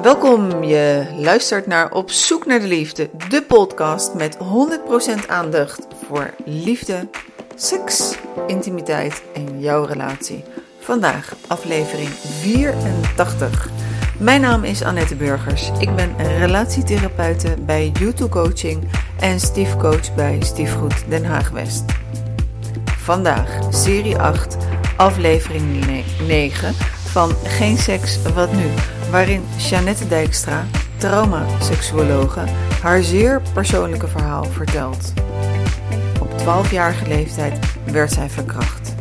Welkom, je luistert naar Op Zoek naar de Liefde, de podcast met 100% aandacht voor liefde, seks, intimiteit en jouw relatie. Vandaag aflevering 84. Mijn naam is Annette Burgers. Ik ben relatietherapeute bij YouTube Coaching en stiefcoach bij Stiefgoed Den Haag West. Vandaag serie 8, aflevering 9 van Geen Seks, Wat Nu? Waarin Jeannette Dijkstra, traumaseksuologe, haar zeer persoonlijke verhaal vertelt. Op 12-jarige leeftijd werd zij verkracht.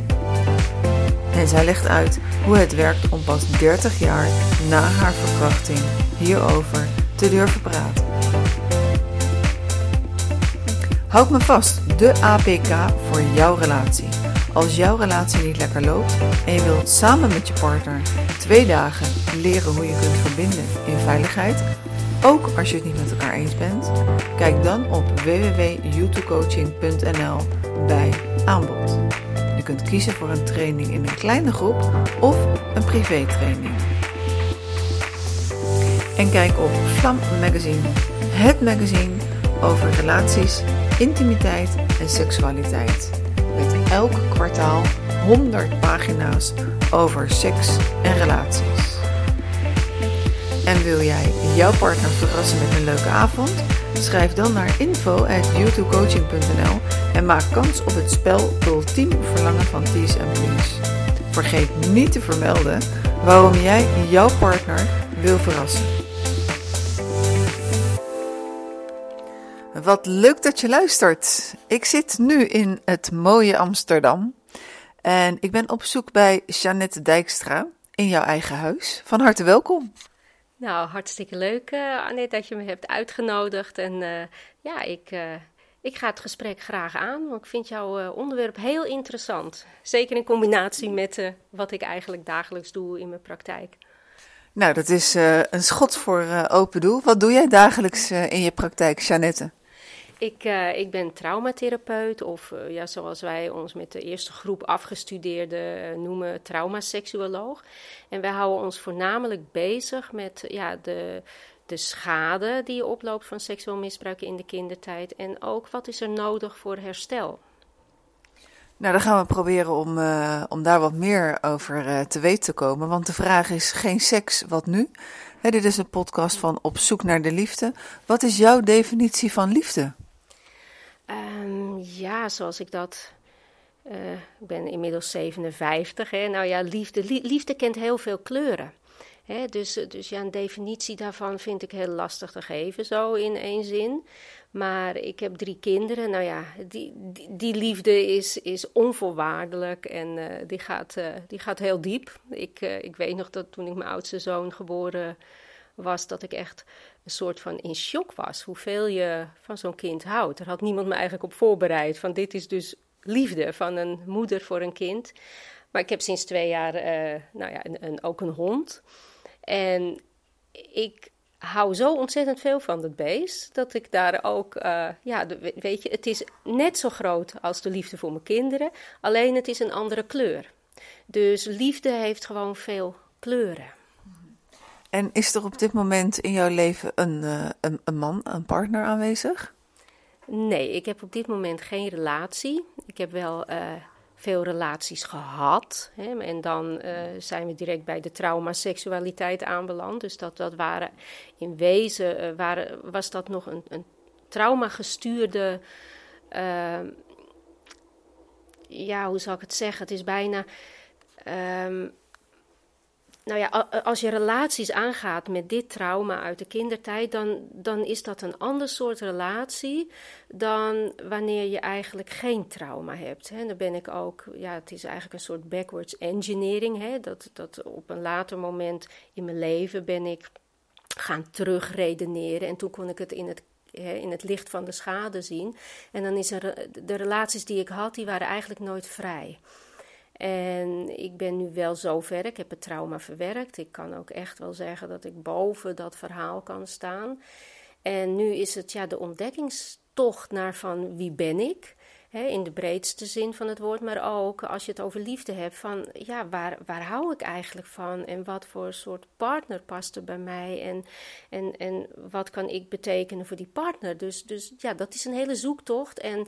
En zij legt uit hoe het werkt om pas 30 jaar na haar verkrachting hierover te durven praten. Houd me vast, de APK voor jouw relatie. Als jouw relatie niet lekker loopt en je wilt samen met je partner twee dagen leren hoe je kunt verbinden in veiligheid, ook als je het niet met elkaar eens bent, kijk dan op www.youtubecoaching.nl bij aanbod. Je kunt kiezen voor een training in een kleine groep of een privé-training. En kijk op Vlam Magazine, het magazine over relaties, intimiteit en seksualiteit. Met elk kwartaal 100 pagina's over seks en relaties. En wil jij jouw partner verrassen met een leuke avond? Schrijf dan naar info@youtubecoaching.nl en maak kans op het spel Ultiem Verlangen van Tees en Please. Vergeet niet te vermelden waarom jij jouw partner wil verrassen. Wat leuk dat je luistert. Ik zit nu in het mooie Amsterdam en ik ben op zoek bij Jeannette Dijkstra in jouw eigen huis. Van harte welkom. Nou, hartstikke leuk, uh, Annette, dat je me hebt uitgenodigd. En uh, ja, ik, uh, ik ga het gesprek graag aan, want ik vind jouw onderwerp heel interessant. Zeker in combinatie met wat ik eigenlijk dagelijks doe in mijn praktijk. Nou, dat is een schot voor open doel. Wat doe jij dagelijks in je praktijk, Jeannette? Ik, uh, ik ben traumatherapeut, of uh, ja, zoals wij ons met de eerste groep afgestudeerden uh, noemen, traumaseksuoloog. En wij houden ons voornamelijk bezig met ja, de, de schade die je oploopt van seksueel misbruik in de kindertijd. En ook wat is er nodig voor herstel. Nou, dan gaan we proberen om, om daar wat meer over te weten te komen. Want de vraag is: geen seks, wat nu? Hè, dit is een podcast van Op zoek naar de liefde. Wat is jouw definitie van liefde? Um, ja, zoals ik dat. Uh, ik ben inmiddels 57. Hè. Nou ja, liefde, liefde kent heel veel kleuren. Hè. Dus, dus ja, een definitie daarvan vind ik heel lastig te geven, zo in één zin. Maar ik heb drie kinderen. Nou ja, die, die, liefde is, is onvoorwaardelijk en uh, die, gaat, uh, die gaat heel diep. Ik, ik weet nog dat toen ik mijn oudste zoon geboren was, dat ik echt een soort van in shock was. Hoeveel je van zo'n kind houdt. Er had niemand me eigenlijk op voorbereid. Van dit is dus liefde van een moeder voor een kind. Maar ik heb sinds twee jaar uh, nou ja, een, een, ook een hond. En ik hou zo ontzettend veel van dat beest. Dat ik daar ook, uh, ja, weet je, het is net zo groot als de liefde voor mijn kinderen. Alleen het is een andere kleur. Dus liefde heeft gewoon veel kleuren. En is er op dit moment in jouw leven een, uh, een, een, man, een partner aanwezig? Nee, ik heb op dit moment geen relatie. Ik heb wel uh, veel relaties gehad. Hè, en dan uh, zijn we direct bij de traumaseksualiteit aanbeland. Dus dat, dat waren in wezen waren, was dat nog een, een traumagestuurde. ja, hoe zal ik het zeggen? Het is bijna. Um, nou ja, als je relaties aangaat met dit trauma uit de kindertijd, dan, dan is dat een ander soort relatie dan wanneer je eigenlijk geen trauma hebt. Hè. Dan ben ik ook, ja, het is eigenlijk een soort backwards engineering. Hè. Dat, dat op een later moment in mijn leven ben ik gaan terugredeneren. En toen kon ik het in het in het licht van de schade zien. En dan is er de relaties die ik had, die waren eigenlijk nooit vrij. En ik ben nu wel zover, ik heb het trauma verwerkt. Ik kan ook echt wel zeggen dat ik boven dat verhaal kan staan. En nu is het ja, de ontdekkingstocht naar van wie ben ik. in de breedste zin van het woord, maar ook als je het over liefde hebt, van ja, waar, waar hou ik eigenlijk van en wat voor soort partner past er bij mij en, en, en wat kan ik betekenen voor die partner. Dus, dus ja, dat is een hele zoektocht en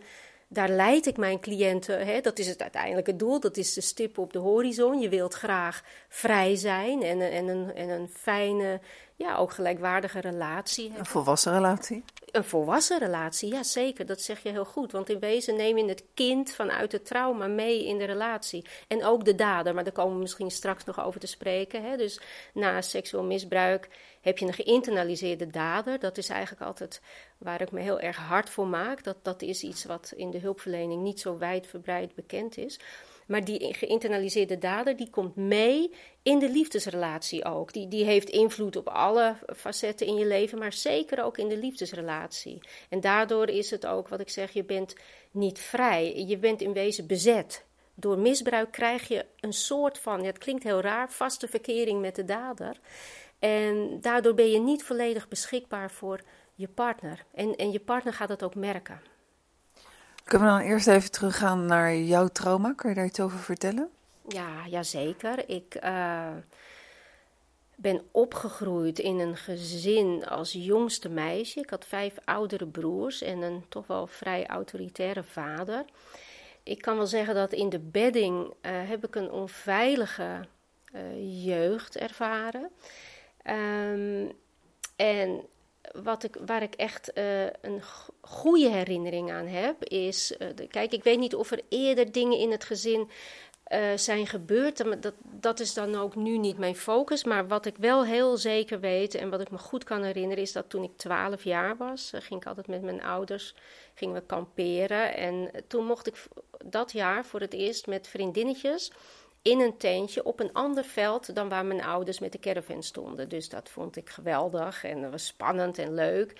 daar leid ik mijn cliënten. Hè, dat is het uiteindelijke doel, dat is de stip op de horizon. Je wilt graag vrij zijn en, en, een, en een fijne, ja, ook gelijkwaardige relatie. Een volwassen relatie? Een volwassen relatie, ja zeker, dat zeg je heel goed. Want in wezen neem je het kind vanuit het trauma mee in de relatie. En ook de dader, maar daar komen we misschien straks nog over te spreken. Hè. Dus na seksueel misbruik heb je een geïnternaliseerde dader. Dat is eigenlijk altijd waar ik me heel erg hard voor maak. Dat, dat is iets wat in de hulpverlening niet zo wijdverbreid bekend is. Maar die geïnternaliseerde dader die komt mee in de liefdesrelatie ook. Die, die heeft invloed op alle facetten in je leven, maar zeker ook in de liefdesrelatie. En daardoor is het ook wat ik zeg: je bent niet vrij. Je bent in wezen bezet. Door misbruik krijg je een soort van, ja, het klinkt heel raar, vaste verkering met de dader. En daardoor ben je niet volledig beschikbaar voor je partner. En, en je partner gaat dat ook merken. Kunnen we dan eerst even teruggaan naar jouw trauma? Kun je daar iets over vertellen? Ja, ja zeker. Ik uh, ben opgegroeid in een gezin als jongste meisje. Ik had vijf oudere broers en een toch wel vrij autoritaire vader. Ik kan wel zeggen dat in de bedding uh, heb ik een onveilige uh, jeugd ervaren. Um, en wat ik, waar ik echt uh, een goede herinnering aan heb, is. Uh, de, kijk, ik weet niet of er eerder dingen in het gezin uh, zijn gebeurd. Dat, dat is dan ook nu niet mijn focus. Maar wat ik wel heel zeker weet en wat ik me goed kan herinneren, is dat toen ik 12 jaar was, ging ik altijd met mijn ouders gingen we kamperen. En toen mocht ik dat jaar voor het eerst met vriendinnetjes in een tentje op een ander veld dan waar mijn ouders met de caravan stonden. Dus dat vond ik geweldig en dat was spannend en leuk.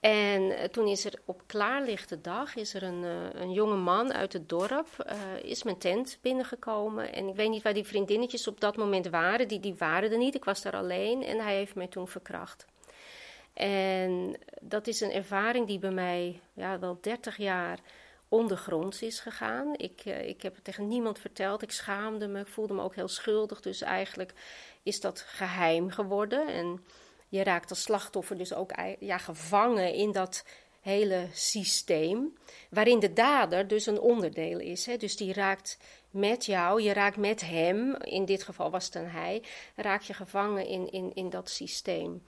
En eh, toen is er op klaarlichte dag is er een, uh, een jonge man uit het dorp, uh, is mijn tent binnengekomen. En ik weet niet waar die vriendinnetjes op dat moment waren, die, die waren er niet. Ik was daar alleen en hij heeft mij toen verkracht. En dat is een ervaring die bij mij ja, wel 30 jaar ondergronds is gegaan. Ik, uh, ik heb het tegen niemand verteld. Ik schaamde me. Ik voelde me ook heel schuldig. Dus eigenlijk is dat geheim geworden. En je raakt als slachtoffer dus ook ja, gevangen in dat hele systeem. Waarin de dader dus een onderdeel is. Hè. Dus die raakt met jou, je raakt met hem. In dit geval was het hij. Raak je gevangen in, in, in dat systeem.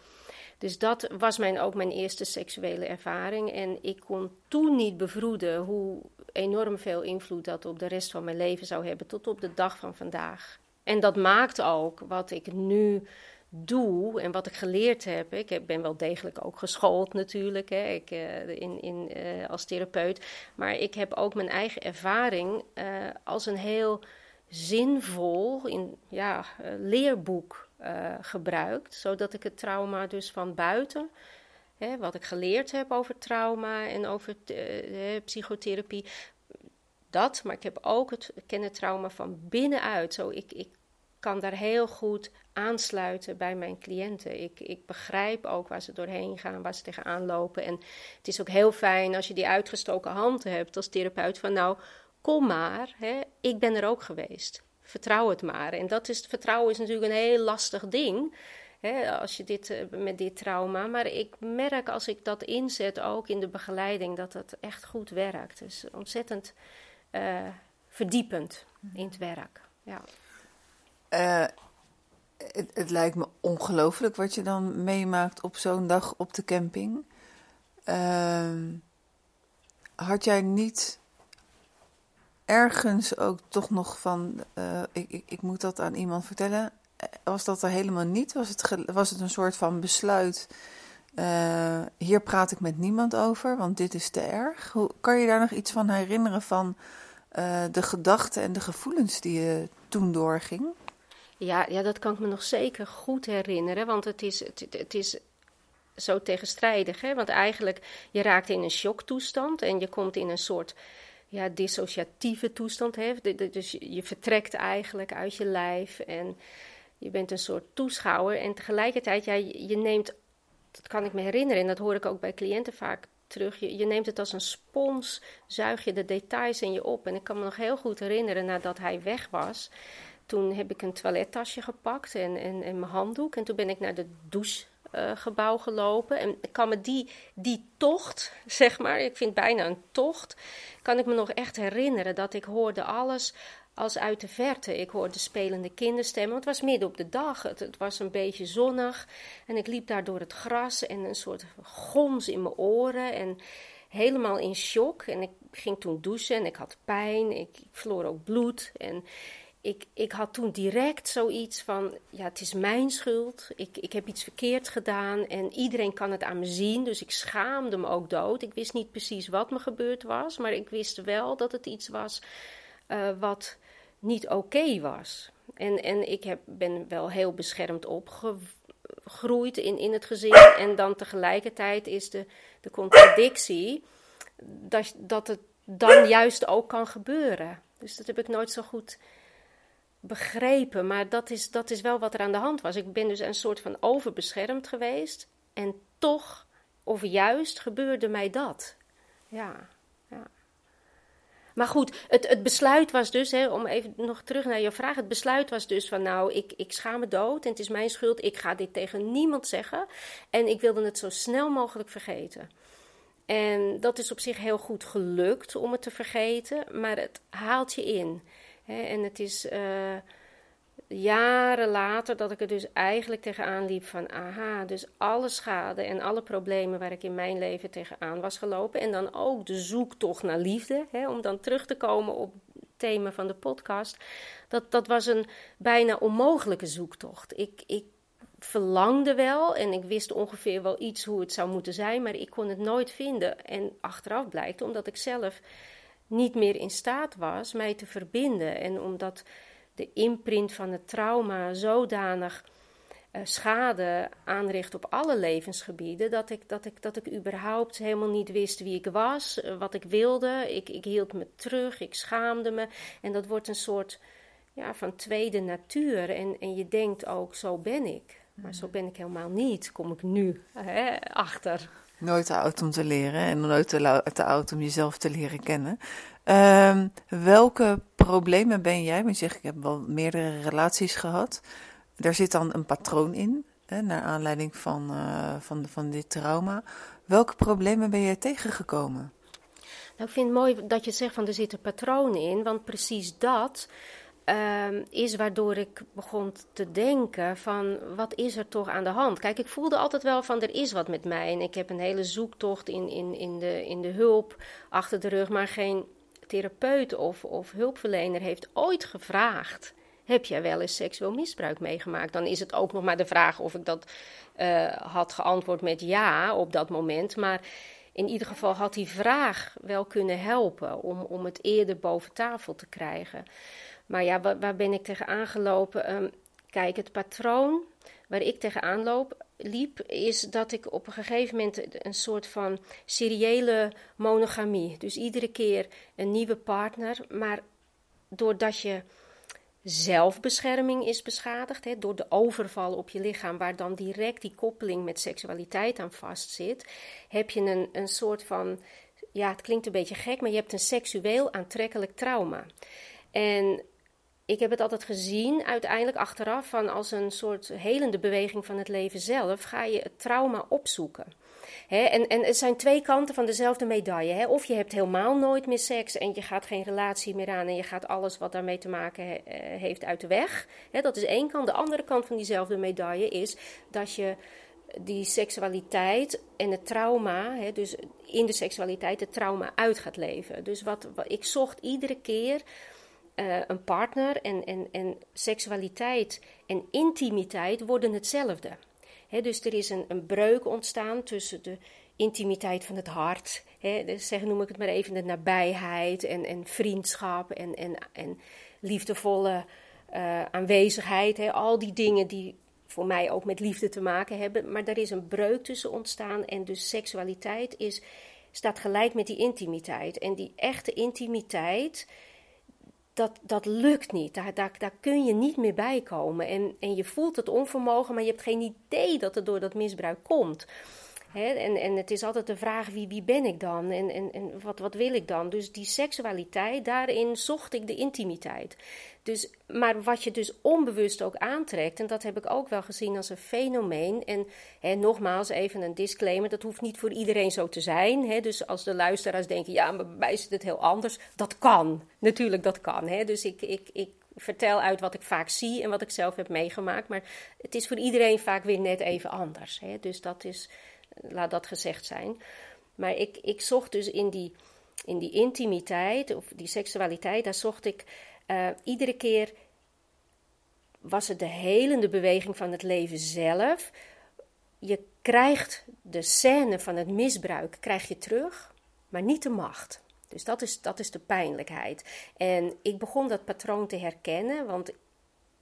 Dus dat was mijn, ook mijn eerste seksuele ervaring. En ik kon toen niet bevroeden hoe enorm veel invloed dat op de rest van mijn leven zou hebben, tot op de dag van vandaag. En dat maakt ook wat ik nu doe en wat ik geleerd heb. Ik ben wel degelijk ook geschoold natuurlijk hè, ik, uh, in, in, uh, als therapeut. Maar ik heb ook mijn eigen ervaring uh, als een heel zinvol in, ja, leerboek uh, gebruikt, zodat ik het trauma dus van buiten, hè, wat ik geleerd heb over trauma en over uh, psychotherapie, dat, maar ik heb ook het kennen trauma van binnenuit. Zo, ik, ik kan daar heel goed aansluiten bij mijn cliënten. Ik, ik begrijp ook waar ze doorheen gaan, waar ze tegenaan lopen. En het is ook heel fijn als je die uitgestoken hand hebt als therapeut van nou, kom maar, hè, ik ben er ook geweest vertrouw het maar. En dat is, vertrouwen is natuurlijk een heel lastig ding. Hè, als je dit eh, met dit trauma. Maar ik merk als ik dat inzet, ook in de begeleiding, dat het echt goed werkt. Dus ontzettend uh, verdiepend in het werk. Ja. Uh, het, het, lijkt me ongelooflijk wat je dan meemaakt op zo'n dag op de camping. Uh, had jij niet ergens ook toch nog van, uh, ik, ik, ik, moet dat aan iemand vertellen. Eh, was dat er helemaal niet? Was het, was het een soort van besluit, uh, hier praat ik met niemand over, want dit is te erg? Hoe, kan je daar nog iets van herinneren van de gedachten en de gevoelens die je toen doorging? Ja, ja, dat kan ik me nog zeker goed herinneren, want het is, het, het is zo tegenstrijdig. Hè? Want eigenlijk, je raakt in een shocktoestand en je komt in een soort ja, dissociatieve toestand heeft. Dus je vertrekt eigenlijk uit je lijf en je bent een soort toeschouwer. En tegelijkertijd, ja, je neemt, dat kan ik me herinneren en dat hoor ik ook bij cliënten vaak terug. Je, neemt het als een spons, zuig je de details in je op. En ik kan me nog heel goed herinneren nadat hij weg was. Toen heb ik een toilettasje gepakt en, en, en mijn handdoek. En toen ben ik naar de douchegebouw uh, gelopen. En ik kan me die, die tocht, zeg maar, ik vind bijna een tocht, kan ik me nog echt herinneren dat ik hoorde alles als uit de verte. Ik hoorde spelende kinderstemmen, want het was midden op de dag. Het, het, was een beetje zonnig en ik liep daar door het gras en een soort gons in mijn oren en helemaal in shock. En ik ging toen douchen en ik had pijn, ik, ik verloor ook bloed en ik, ik had toen direct zoiets van: ja, het is mijn schuld. Ik, ik heb iets verkeerd gedaan en iedereen kan het aan me zien. Dus ik schaamde me ook dood. Ik wist niet precies wat me gebeurd was, maar ik wist wel dat het iets was uh, wat niet oké was. En, en ik heb, ben wel heel beschermd opgegroeid in, in het gezin. En dan tegelijkertijd is de, de contradictie dat, dat het dan juist ook kan gebeuren. Dus dat heb ik nooit zo goed begrepen. Maar dat is, dat is wel wat er aan de hand was. Ik ben dus een soort van overbeschermd geweest. En toch, of juist, gebeurde mij dat. Ja, ja. Maar goed, het, het besluit was dus, hè, om even nog terug naar je vraag. Het besluit was dus van, nou, ik, ik schaam me dood en het is mijn schuld. Ik ga dit tegen niemand zeggen. En ik wilde het zo snel mogelijk vergeten. En dat is op zich heel goed gelukt om het te vergeten, maar het haalt je in. En het is uh, jaren later dat ik er dus eigenlijk tegenaan liep van... aha, dus alle schade en alle problemen waar ik in mijn leven tegenaan was gelopen... en dan ook de zoektocht naar liefde, om dan terug te komen op het thema van de podcast... dat, dat was een bijna onmogelijke zoektocht. Ik, ik verlangde wel en ik wist ongeveer wel iets hoe het zou moeten zijn... maar ik kon het nooit vinden. En achteraf blijkt, omdat ik zelf niet meer in staat was mij te verbinden. En omdat de imprint van het trauma zodanig uh, schade aanricht op alle levensgebieden, dat ik, dat, ik, dat ik überhaupt helemaal niet wist wie ik was, uh, wat ik wilde. Ik, ik hield me terug, ik schaamde me. En dat wordt een soort ja, van tweede natuur. En, en je denkt ook, zo ben ik. Maar zo ben ik helemaal niet, kom ik nu hè, achter. Nooit te oud om te leren en nooit te, oud om jezelf te leren kennen. Uh, welke problemen ben jij? Want je zegt, ik heb wel meerdere relaties gehad. Daar zit dan een patroon in, hè, naar aanleiding van, uh, van, van dit trauma. Welke problemen ben jij tegengekomen? Nou, ik vind het mooi dat je zegt van er zitten patronen in, want precies dat uh, is waardoor ik begon te denken van wat is er toch aan de hand? Kijk, ik voelde altijd wel van er is wat met mij en ik heb een hele zoektocht in, in, in, de, in de hulp achter de rug, maar geen therapeut of, of hulpverlener heeft ooit gevraagd: heb jij wel eens seksueel misbruik meegemaakt? Dan is het ook nog maar de vraag of ik dat uh, had geantwoord met ja op dat moment. Maar in ieder geval had die vraag wel kunnen helpen om, om het eerder boven tafel te krijgen. Maar ja, waar, waar ben ik tegen aangelopen? Um, kijk, het patroon waar ik tegenaan loop, liep, is dat ik op een gegeven moment een soort van seriële monogamie. Dus iedere keer een nieuwe partner, maar doordat je zelfbescherming is beschadigd, hè, door de overval op je lichaam, waar dan direct die koppeling met seksualiteit aan vastzit, heb je een, een soort van, ja, het klinkt een beetje gek, maar je hebt een seksueel aantrekkelijk trauma. En ik heb het altijd gezien, uiteindelijk achteraf, van als een soort helende beweging van het leven zelf, ga je het trauma opzoeken. en, en het zijn twee kanten van dezelfde medaille. Of je hebt helemaal nooit meer seks en je gaat geen relatie meer aan en je gaat alles wat daarmee te maken eh, heeft uit de weg. dat is één kant. De andere kant van diezelfde medaille is dat je die seksualiteit en het trauma, dus in de seksualiteit het trauma uit gaat leven. Dus wat, wat ik zocht iedere keer uh, een partner en, en, en seksualiteit en intimiteit worden hetzelfde. dus er is een, een breuk ontstaan tussen de intimiteit van het hart, dus zeg, noem ik het maar even, de nabijheid en, en vriendschap en, en, en liefdevolle uh, aanwezigheid. He, al die dingen die voor mij ook met liefde te maken hebben. Maar er is een breuk tussen ontstaan en dus seksualiteit is, staat gelijk met die intimiteit. En die echte intimiteit dat, dat lukt niet. Daar, daar, daar kun je niet meer bij komen. En, en je voelt het onvermogen, maar je hebt geen idee dat het door dat misbruik komt. En, en het is altijd de vraag wie, wie ben ik dan en, en, en wat, wat wil ik dan? Dus die seksualiteit, daarin zocht ik de intimiteit. Dus, maar wat je dus onbewust ook aantrekt, en dat heb ik ook wel gezien als een fenomeen. En, nogmaals, even een disclaimer: dat hoeft niet voor iedereen zo te zijn. Dus als de luisteraars denken, ja, maar bij mij is het heel anders. Dat kan, natuurlijk, dat kan. Dus ik, ik, ik vertel uit wat ik vaak zie en wat ik zelf heb meegemaakt. Maar het is voor iedereen vaak weer net even anders. Dus dat is, laat dat gezegd zijn. Maar ik, ik zocht dus in die, in die intimiteit of die seksualiteit, daar zocht ik uh, iedere keer was het de helende beweging van het leven zelf. Je krijgt de scène van het misbruik krijg je terug, maar niet de macht. Dus dat is, dat is de pijnlijkheid. En ik begon dat patroon te herkennen, want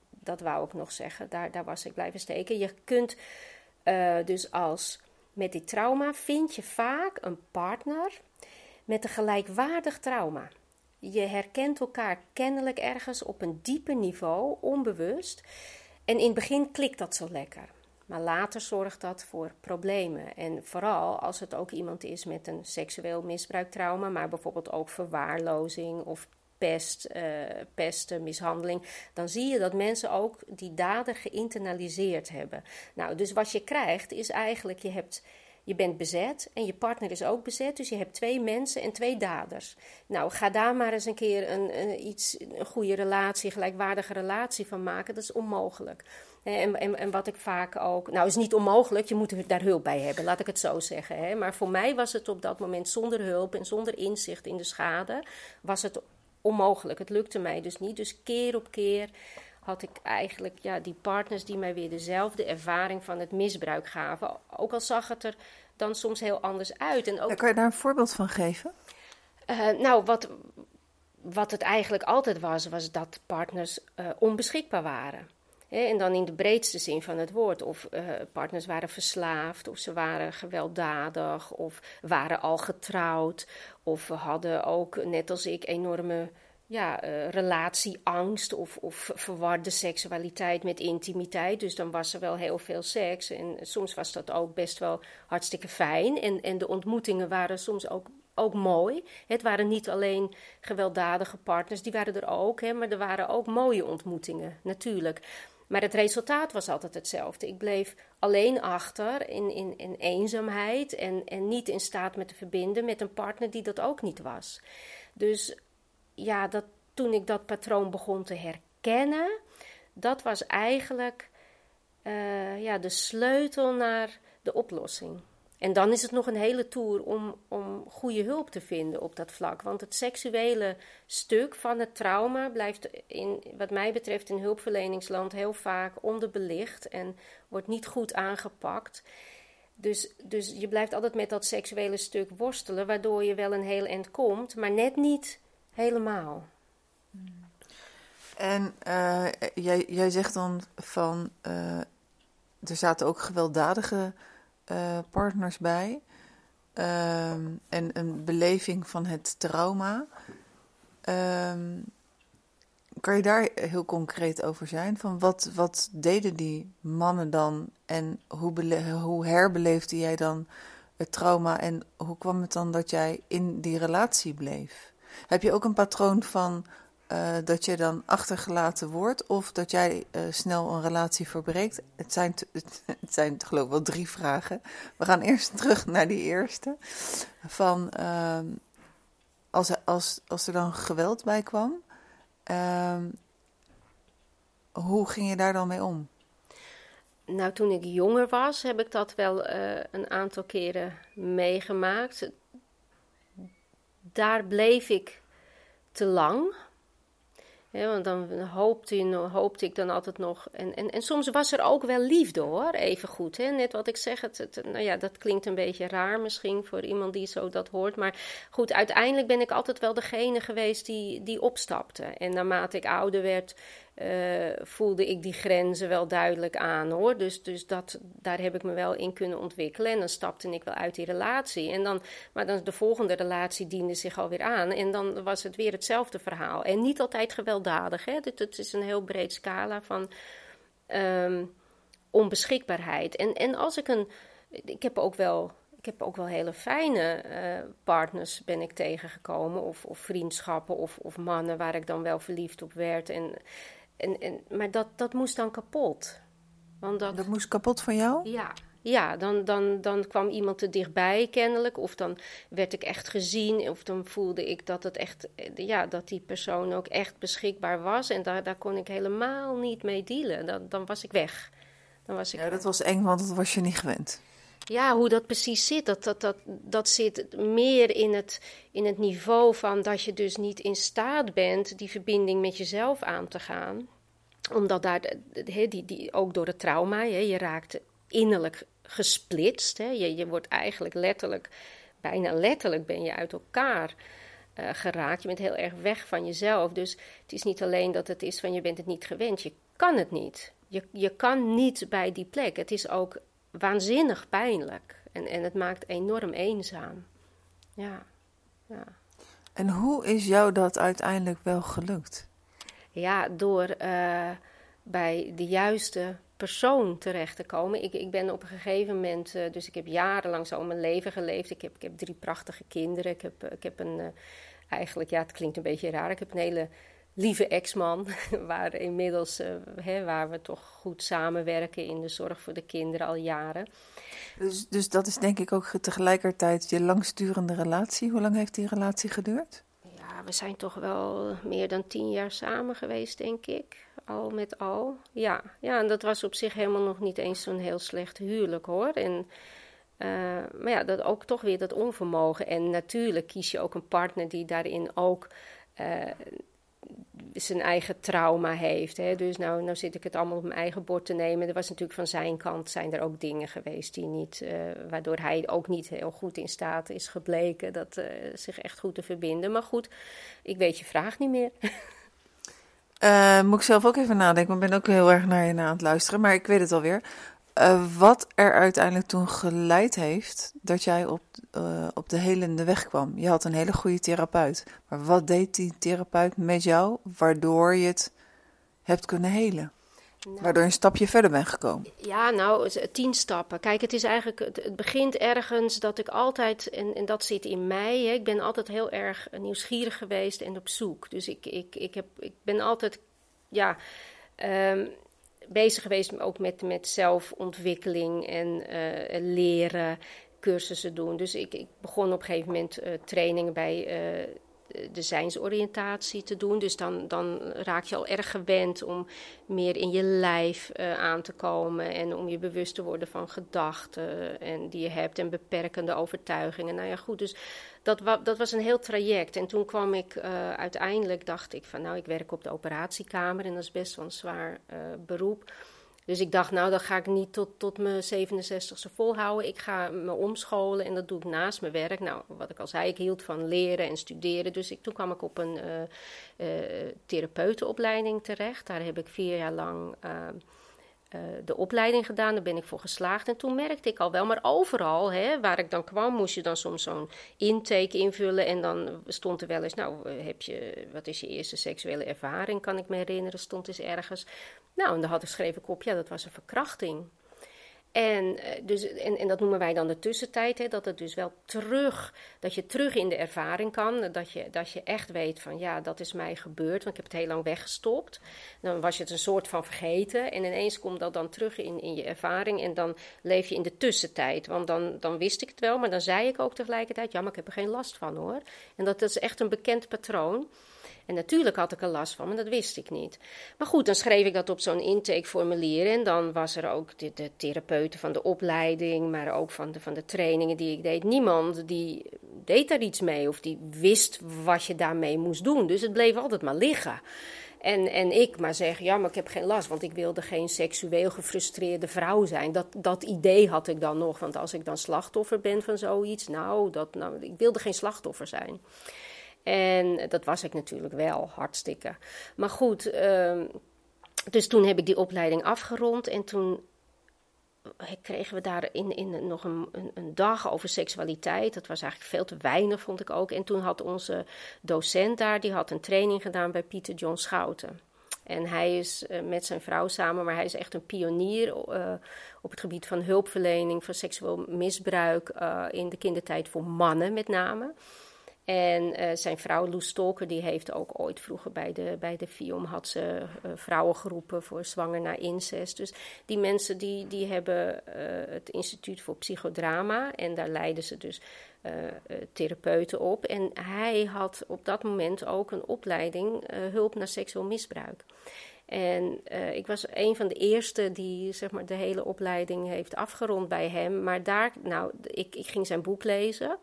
dat wou ik nog zeggen, daar, daar was ik blijven steken. Je kunt uh, dus als met dit trauma vind je vaak een partner met een gelijkwaardig trauma. Je herkent elkaar kennelijk ergens op een dieper niveau, onbewust. En in het begin klikt dat zo lekker. Maar later zorgt dat voor problemen. En vooral als het ook iemand is met een seksueel misbruiktrauma, maar bijvoorbeeld ook verwaarlozing of pest, uh, pesten, mishandeling, dan zie je dat mensen ook die daden geïnternaliseerd hebben. Nou, dus wat je krijgt is eigenlijk, je hebt je bent bezet en je partner is ook bezet. Dus je hebt twee mensen en twee daders. Nou, ga daar maar eens een keer een, een iets, een goede relatie, gelijkwaardige relatie van maken. Dat is onmogelijk. En, en, en, wat ik vaak ook. Nou, is niet onmogelijk, je moet daar hulp bij hebben, laat ik het zo zeggen. Hè. Maar voor mij was het op dat moment zonder hulp en zonder inzicht in de schade, was het onmogelijk. Het lukte mij dus niet. Dus keer op keer had ik eigenlijk ja, die partners die mij weer dezelfde ervaring van het misbruik gaven. Ook al zag het er dan soms heel anders uit. En ook, kan je daar een voorbeeld van geven? Uh, nou, wat, wat het eigenlijk altijd was, was dat partners uh, onbeschikbaar waren. En dan in de breedste zin van het woord. Of uh, partners waren verslaafd, of ze waren gewelddadig, of waren al getrouwd. Of hadden ook, net als ik, enorme ja, uh, relatieangst of, of verwarde seksualiteit met intimiteit. Dus dan was er wel heel veel seks. En soms was dat ook best wel hartstikke fijn. En, en de ontmoetingen waren soms ook, ook mooi. Het waren niet alleen gewelddadige partners, die waren er ook. Hè, maar er waren ook mooie ontmoetingen, natuurlijk. Maar het resultaat was altijd hetzelfde. Ik bleef alleen achter in, in, in eenzaamheid en, en niet in staat me te verbinden met een partner die dat ook niet was. Dus ja, dat, toen ik dat patroon begon te herkennen, dat was eigenlijk uh, ja, de sleutel naar de oplossing. En dan is het nog een hele tour om, om goede hulp te vinden op dat vlak. Want het seksuele stuk van het trauma blijft, in, wat mij betreft, in hulpverleningsland heel vaak onderbelicht en wordt niet goed aangepakt. Dus, dus je blijft altijd met dat seksuele stuk worstelen, waardoor je wel een heel eind komt, maar net niet Helemaal. En uh, jij, jij zegt dan van, uh, er zaten ook gewelddadige uh, partners bij. Ehm, en een beleving van het trauma. Um, kan je daar heel concreet over zijn? Van wat, wat deden die mannen dan en hoe, hoe herbeleefde jij dan het trauma en hoe kwam het dan dat jij in die relatie bleef? Heb je ook een patroon van uh, dat je dan achtergelaten wordt of dat jij uh, snel een relatie verbreekt? Het zijn, het, zijn geloof ik wel drie vragen. We gaan eerst terug naar die eerste. Van uh, als, als, als er dan geweld bij kwam, ehm, hoe ging je daar dan mee om? Nou, toen ik jonger was, heb ik dat wel uh, een aantal keren meegemaakt daar bleef ik te lang. Want dan hoopte, hoopte, ik dan altijd nog. En, en, en soms was er ook wel liefde hoor, even goed. Hè? Net wat ik zeg, het, nou ja, dat klinkt een beetje raar misschien voor iemand die zo dat hoort. Maar goed, uiteindelijk ben ik altijd wel degene geweest die, die opstapte. En naarmate ik ouder werd, uh, voelde ik die grenzen wel duidelijk aan hoor. Dus, dus dat, daar heb ik me wel in kunnen ontwikkelen. En dan stapte ik wel uit die relatie. En dan, maar dan de volgende relatie diende zich alweer aan. En dan was het weer hetzelfde verhaal. En niet altijd gewelddadig. Hè? Het, is een heel breed scala van um, onbeschikbaarheid. En, en als ik een ik heb ook wel ik heb ook wel hele fijne eh, partners ben ik tegengekomen. Of, of vriendschappen of, of, mannen waar ik dan wel verliefd op werd. En, en, en, maar dat, dat moest dan kapot. Want dat, dat moest kapot van jou? Ja, ja dan, dan, dan kwam iemand te dichtbij kennelijk. Of dan werd ik echt gezien. Of dan voelde ik dat, het echt, ja, dat die persoon ook echt beschikbaar was. En daar, daar kon ik helemaal niet mee dealen. Dan, dan was ik weg. Dan was ik ja, dat was eng, want dat was je niet gewend ja, hoe dat precies zit, dat, dat, dat, dat zit meer in het, in het niveau van dat je dus niet in staat bent die verbinding met jezelf aan te gaan. Omdat daar, die, die, ook door het trauma, je raakt innerlijk gesplitst. Je, je wordt eigenlijk letterlijk, bijna letterlijk ben je uit elkaar uh, geraakt. Je bent heel erg weg van jezelf. Dus het is niet alleen dat het is van je bent het niet gewend, je kan het niet. Je, je kan niet bij die plek. Het is ook waanzinnig pijnlijk. En, en het maakt enorm eenzaam. Ja, ja. En hoe is jou dat uiteindelijk wel gelukt? Ja, door uh, bij de juiste persoon terecht te komen. Ik, ik ben op een gegeven moment, uh, dus ik heb jarenlang zo mijn leven geleefd. Ik heb, ik heb drie prachtige kinderen. Ik heb, ik heb een, uh, eigenlijk, ja, het klinkt een beetje raar. Ik heb een hele lieve ex-man, waar inmiddels uh, hè, waar we toch goed samenwerken in de zorg voor de kinderen al jaren. Dus, dus dat is denk ik ook tegelijkertijd je langsturende relatie. Hoe lang heeft die relatie geduurd? Ja, we zijn toch wel meer dan tien jaar samen geweest, denk ik. Al met al. Ja, ja en dat was op zich helemaal nog niet eens zo'n heel slecht huwelijk hoor. En, uh, maar ja, dat ook toch weer dat onvermogen. En natuurlijk kies je ook een partner die daarin ook uh, zijn eigen trauma heeft. Hè. Dus nou, nou zit ik het allemaal op mijn eigen bord te nemen. Er was natuurlijk van zijn kant zijn er ook dingen geweest die niet, uh, waardoor hij ook niet heel goed in staat is gebleken dat uh, zich echt goed te verbinden. Maar goed, ik weet je vraag niet meer. Uh, moet ik zelf ook even nadenken. Ik ben ook heel erg naar je na aan het luisteren, maar ik weet het alweer. Uh, wat er uiteindelijk toen geleid heeft dat jij op, uh, op de helende weg kwam. Je had een hele goede therapeut. Maar wat deed die therapeut met jou waardoor je het hebt kunnen helen? Nou, waardoor je een stapje verder bent gekomen. Ja, nou, tien stappen. Kijk, het is eigenlijk, het, begint ergens dat ik altijd, en, en dat zit in mij, hè, ik ben altijd heel erg nieuwsgierig geweest en op zoek. Dus ik, ik, ik, heb, ik ben altijd, ja, um, bezig geweest ook met, met zelfontwikkeling en uh, leren, cursussen doen. Dus ik, ik begon op een gegeven moment uh, trainingen bij uh, de zijnsoriëntatie te doen. Dus dan, dan raak je al erg gewend om meer in je lijf aan te komen. En om je bewust te worden van gedachten en die je hebt en beperkende overtuigingen. Nou ja, goed. Dus dat, dat was een heel traject. En toen kwam ik uh, uiteindelijk, dacht ik van nou, ik werk op de operatiekamer en dat is best wel een zwaar uh, beroep. Dus ik dacht, nou, dan ga ik niet tot, tot mijn 67ste volhouden. Ik ga me omscholen en dat doe ik naast mijn werk. Nou, wat ik al zei, ik hield van leren en studeren. Dus ik, toen kwam ik op een uh, therapeutenopleiding terecht. Daar heb ik vier jaar lang uh, de opleiding gedaan, daar ben ik voor geslaagd. En toen merkte ik al wel, maar overal hè, waar ik dan kwam, moest je dan soms zo'n intake invullen. En dan stond er wel eens, nou, heb je, wat is je eerste seksuele ervaring, kan ik me herinneren, stond eens ergens. Nou, en dan had ik schreef ik op, ja, dat was een verkrachting. En, dus, en, en, dat noemen wij dan de tussentijd, hè, dat het dus wel terug, dat je terug in de ervaring kan, dat je, dat je echt weet van ja, dat is mij gebeurd, want ik heb het heel lang weggestopt. Dan was je het een soort van vergeten en ineens komt dat dan terug in, in je ervaring en dan leef je in de tussentijd, want dan, dan wist ik het wel, maar dan zei ik ook tegelijkertijd, ja, maar ik heb er geen last van hoor. En dat is echt een bekend patroon. En natuurlijk had ik er last van, maar dat wist ik niet. Maar goed, dan schreef ik dat op zo'n intakeformulier. En dan was er ook de, therapeuten van de opleiding, maar ook van de, van de trainingen die ik deed. Niemand die deed daar iets mee of die wist wat je daarmee moest doen. Dus het bleef altijd maar liggen. En, en ik maar zeggen, ja, maar ik heb geen last, want ik wilde geen seksueel gefrustreerde vrouw zijn. Dat, dat idee had ik dan nog, want als ik dan slachtoffer ben van zoiets, nou, dat, nou ik wilde geen slachtoffer zijn. En dat was ik natuurlijk wel, hartstikke. Maar goed, uh, dus toen heb ik die opleiding afgerond en toen kregen we daar in, in nog een, een, een, dag over seksualiteit. Dat was eigenlijk veel te weinig, vond ik ook. En toen had onze docent daar, die had een training gedaan bij Pieter John Schouten. En hij is met zijn vrouw samen, maar hij is echt een pionier op het gebied van hulpverlening, van seksueel misbruik in de kindertijd voor mannen met name. En uh, zijn vrouw Loes Stolker, die heeft ook ooit vroeger bij de, bij de FIOM had ze uh, vrouwengroepen voor zwanger na incest. Dus die mensen die, die hebben uh, het Instituut voor Psychodrama en daar leiden ze dus therapeuten op. En hij had op dat moment ook een opleiding hulp naar seksueel misbruik. En ik was een van de eerste die zeg maar, de hele opleiding heeft afgerond bij hem. Maar daar, nou, ik, ik ging zijn boek lezen.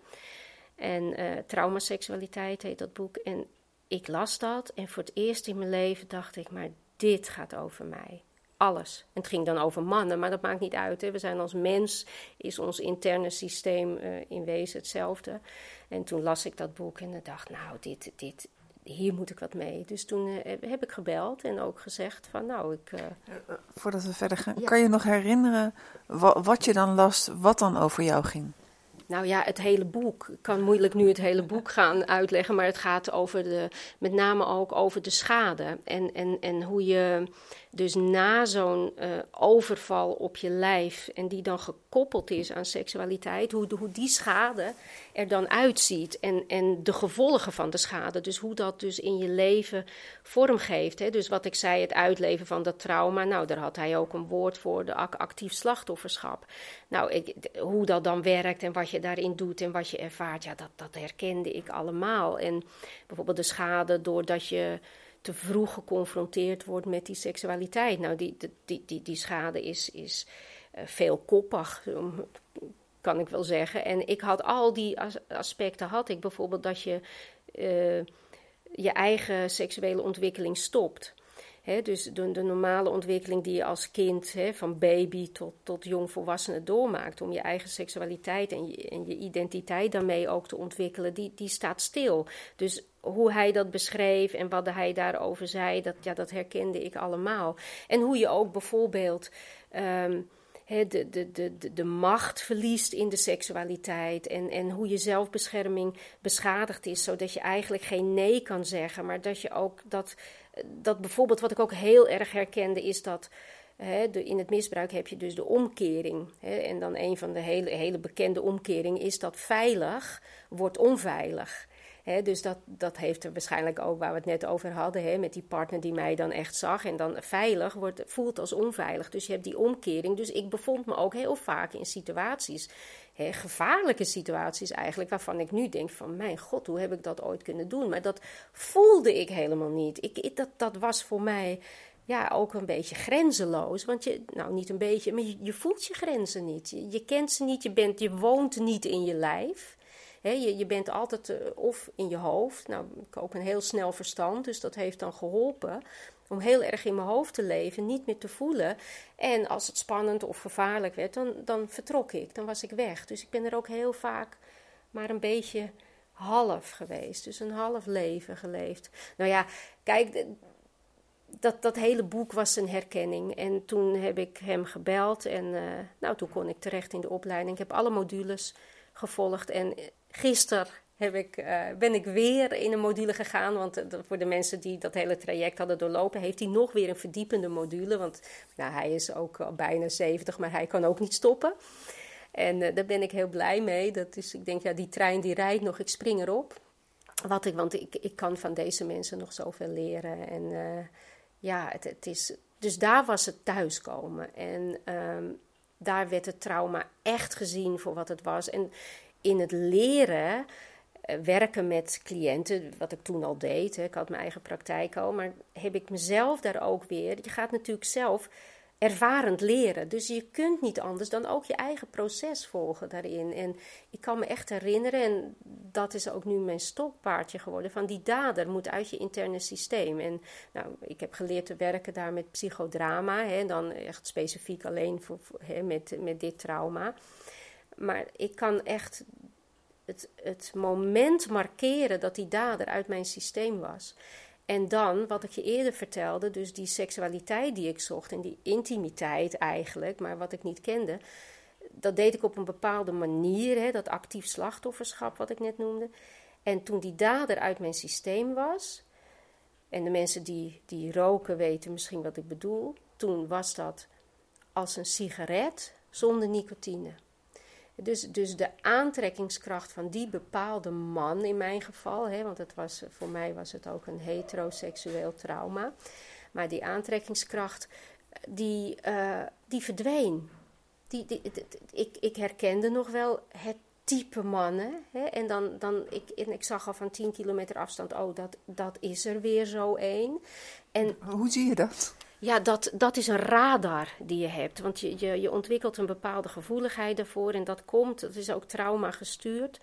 En uh, Traumaseksualiteit heet dat boek. En ik las dat en voor het eerst in mijn leven dacht ik, maar dit gaat over mij. Alles. En het ging dan over mannen, maar dat maakt niet uit. Hè. We zijn als mens, is ons interne systeem uh, in wezen hetzelfde. En toen las ik dat boek en dacht, nou, dit, dit, hier moet ik wat mee. Dus toen uh, heb ik gebeld en ook gezegd van, nou, ik... Voordat we verder gaan, ja. kan je nog herinneren wat, wat je dan las, wat dan over jou ging? Nou ja, het hele boek. Ik kan moeilijk nu het hele boek gaan uitleggen, maar het gaat over de, met name ook over de schade. En, en, en hoe je dus na zo'n uh, overval op je lijf en die dan gekoppeld is aan seksualiteit, hoe, hoe die schade er dan uitziet en, en de gevolgen van de schade. Dus hoe dat dus in je leven vorm geeft. Hè. Dus wat ik zei, het uitleven van dat trauma, nou daar had hij ook een woord voor, de actief slachtofferschap. Nou, ik, hoe dat dan werkt en wat je daarin doet en wat je ervaart, ja, dat, dat herkende ik allemaal. En bijvoorbeeld de schade doordat je te vroeg geconfronteerd wordt met die seksualiteit. Nou, die, die, die, die schade is, is uh, veel koppig, kan ik wel zeggen. En ik had al die aspecten, had ik bijvoorbeeld dat je uh, je eigen seksuele ontwikkeling stopt. Dus de, de, normale ontwikkeling die je als kind, van baby tot, tot jongvolwassene doormaakt, om je eigen seksualiteit en je, en je identiteit daarmee ook te ontwikkelen, die, die staat stil. Dus hoe hij dat beschreef en wat hij daarover zei, dat, ja, dat herkende ik allemaal. En hoe je ook bijvoorbeeld. Um, de, de, de, de, macht verliest in de seksualiteit. En, en hoe je zelfbescherming beschadigd is, zodat je eigenlijk geen nee kan zeggen. Maar dat je ook dat, dat bijvoorbeeld, wat ik ook heel erg herkende, is dat. in het misbruik heb je dus de omkering. en dan een van de hele, hele bekende omkeringen is dat veilig wordt onveilig dus dat, dat heeft er waarschijnlijk ook, waar we het net over hadden, met die partner die mij dan echt zag en dan veilig wordt, voelt als onveilig. Dus je hebt die omkering. Dus ik bevond me ook heel vaak in situaties, gevaarlijke situaties eigenlijk, waarvan ik nu denk van mijn god, hoe heb ik dat ooit kunnen doen? Maar dat voelde ik helemaal niet. Ik, dat, dat was voor mij ja, ook een beetje grenzeloos. Want je, nou niet een beetje, maar je, je voelt je grenzen niet. Je, je, kent ze niet, je, bent, je woont niet in je lijf je, bent altijd uh, of in je hoofd. Nou, ik ook een heel snel verstand, dus dat heeft dan geholpen om heel erg in mijn hoofd te leven, niet meer te voelen. En als het spannend of gevaarlijk werd, dan, dan vertrok ik, dan was ik weg. Dus ik ben er ook heel vaak maar een beetje half geweest. Dus een half leven geleefd. Nou ja, kijk, dat, dat hele boek was een herkenning. En toen heb ik hem gebeld en uh, nou, toen kon ik terecht in de opleiding. Ik heb alle modules gevolgd en Gisteren heb ik, uh, ben ik weer in een module gegaan. Want uh, voor de mensen die dat hele traject hadden doorlopen, heeft hij nog weer een verdiepende module. Want nou, hij is ook al bijna 70, maar hij kan ook niet stoppen. En uh, daar ben ik heel blij mee. Dat is, ik denk, ja, die trein die rijdt nog, ik spring erop. Wat ik, want ik, ik kan van deze mensen nog zoveel leren. En ja, het, het, is. Dus daar was het thuiskomen. En um, daar werd het trauma echt gezien voor wat het was. En in het leren eh, werken met cliënten, wat ik toen al deed, hè, ik had mijn eigen praktijk al, maar heb ik mezelf daar ook weer. Je gaat natuurlijk zelf ervarend leren. Dus je kunt niet anders dan ook je eigen proces volgen daarin. En ik kan me echt herinneren, en dat is ook nu mijn stokpaardje geworden, van die dader moet uit je interne systeem. En nou, ik heb geleerd te werken daar met psychodrama, hè, dan echt specifiek alleen voor, hè, met, met dit trauma. Maar ik kan echt het, het moment markeren dat die dader uit mijn systeem was. En dan, wat ik je eerder vertelde, dus die seksualiteit die ik zocht en die intimiteit eigenlijk, maar wat ik niet kende, dat deed ik op een bepaalde manier, hè, dat actief slachtofferschap wat ik net noemde. En toen die dader uit mijn systeem was, En de mensen die, die roken weten misschien wat ik bedoel. Toen was dat als een sigaret zonder nicotine. Dus, dus de aantrekkingskracht van die bepaalde man in mijn geval, hè, want het was, voor mij was het ook een heteroseksueel trauma. Maar die aantrekkingskracht, die, uh, die verdween. Die, die, ik, ik herkende nog wel het type mannen. Hè? En dan, dan ik, en ik zag al van 10 kilometer afstand, oh, dat, dat is er weer zo één. En hoe zie je dat? Ja, dat, dat is een radar die je hebt. Want je, je, je ontwikkelt een bepaalde gevoeligheid ervoor. En dat komt, dat is ook trauma gestuurd.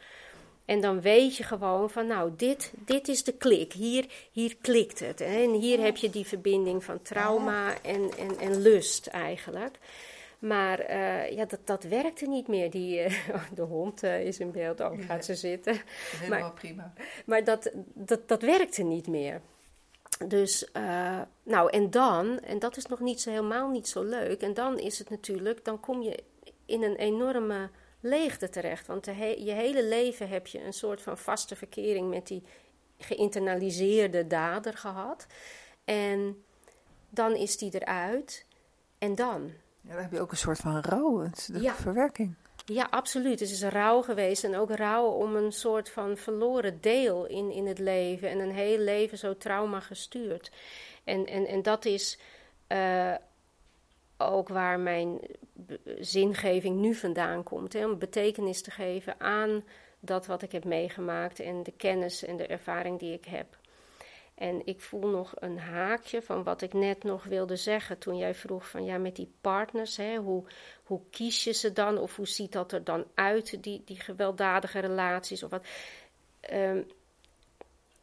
En dan weet je gewoon van, nou, dit, dit is de klik. Hier, hier klikt het. En hier heb je die verbinding van trauma en, en, en lust eigenlijk. Maar uh, ja, dat, dat werkte niet meer. Die, uh, de hond uh, is in beeld, ook oh, gaat ze zitten. Helemaal maar, prima. Maar dat, dat, dat werkte niet meer. Dus, nou, en dan, en dat is nog niet zo, helemaal niet zo leuk. En dan is het natuurlijk, dan kom je in een enorme leegte terecht. Want je hele leven heb je een soort van vaste verkering met die geïnternaliseerde dader gehad. En dan is die eruit. En dan? Ja, dan heb je ook een soort van rouw, de ja. verwerking. Ja, absoluut. Het is rouw geweest en ook rouw om een soort van verloren deel in, in het leven en een heel leven zo trauma gestuurd. En, en, en dat is uh, ook waar mijn zingeving nu vandaan komt. Hè, om betekenis te geven aan dat wat ik heb meegemaakt en de kennis en de ervaring die ik heb. En ik voel nog een haakje van wat ik net nog wilde zeggen toen jij vroeg van ja, met die partners, hè, hoe, hoe kies je ze dan of hoe ziet dat er dan uit, die, die gewelddadige relaties of wat. Um,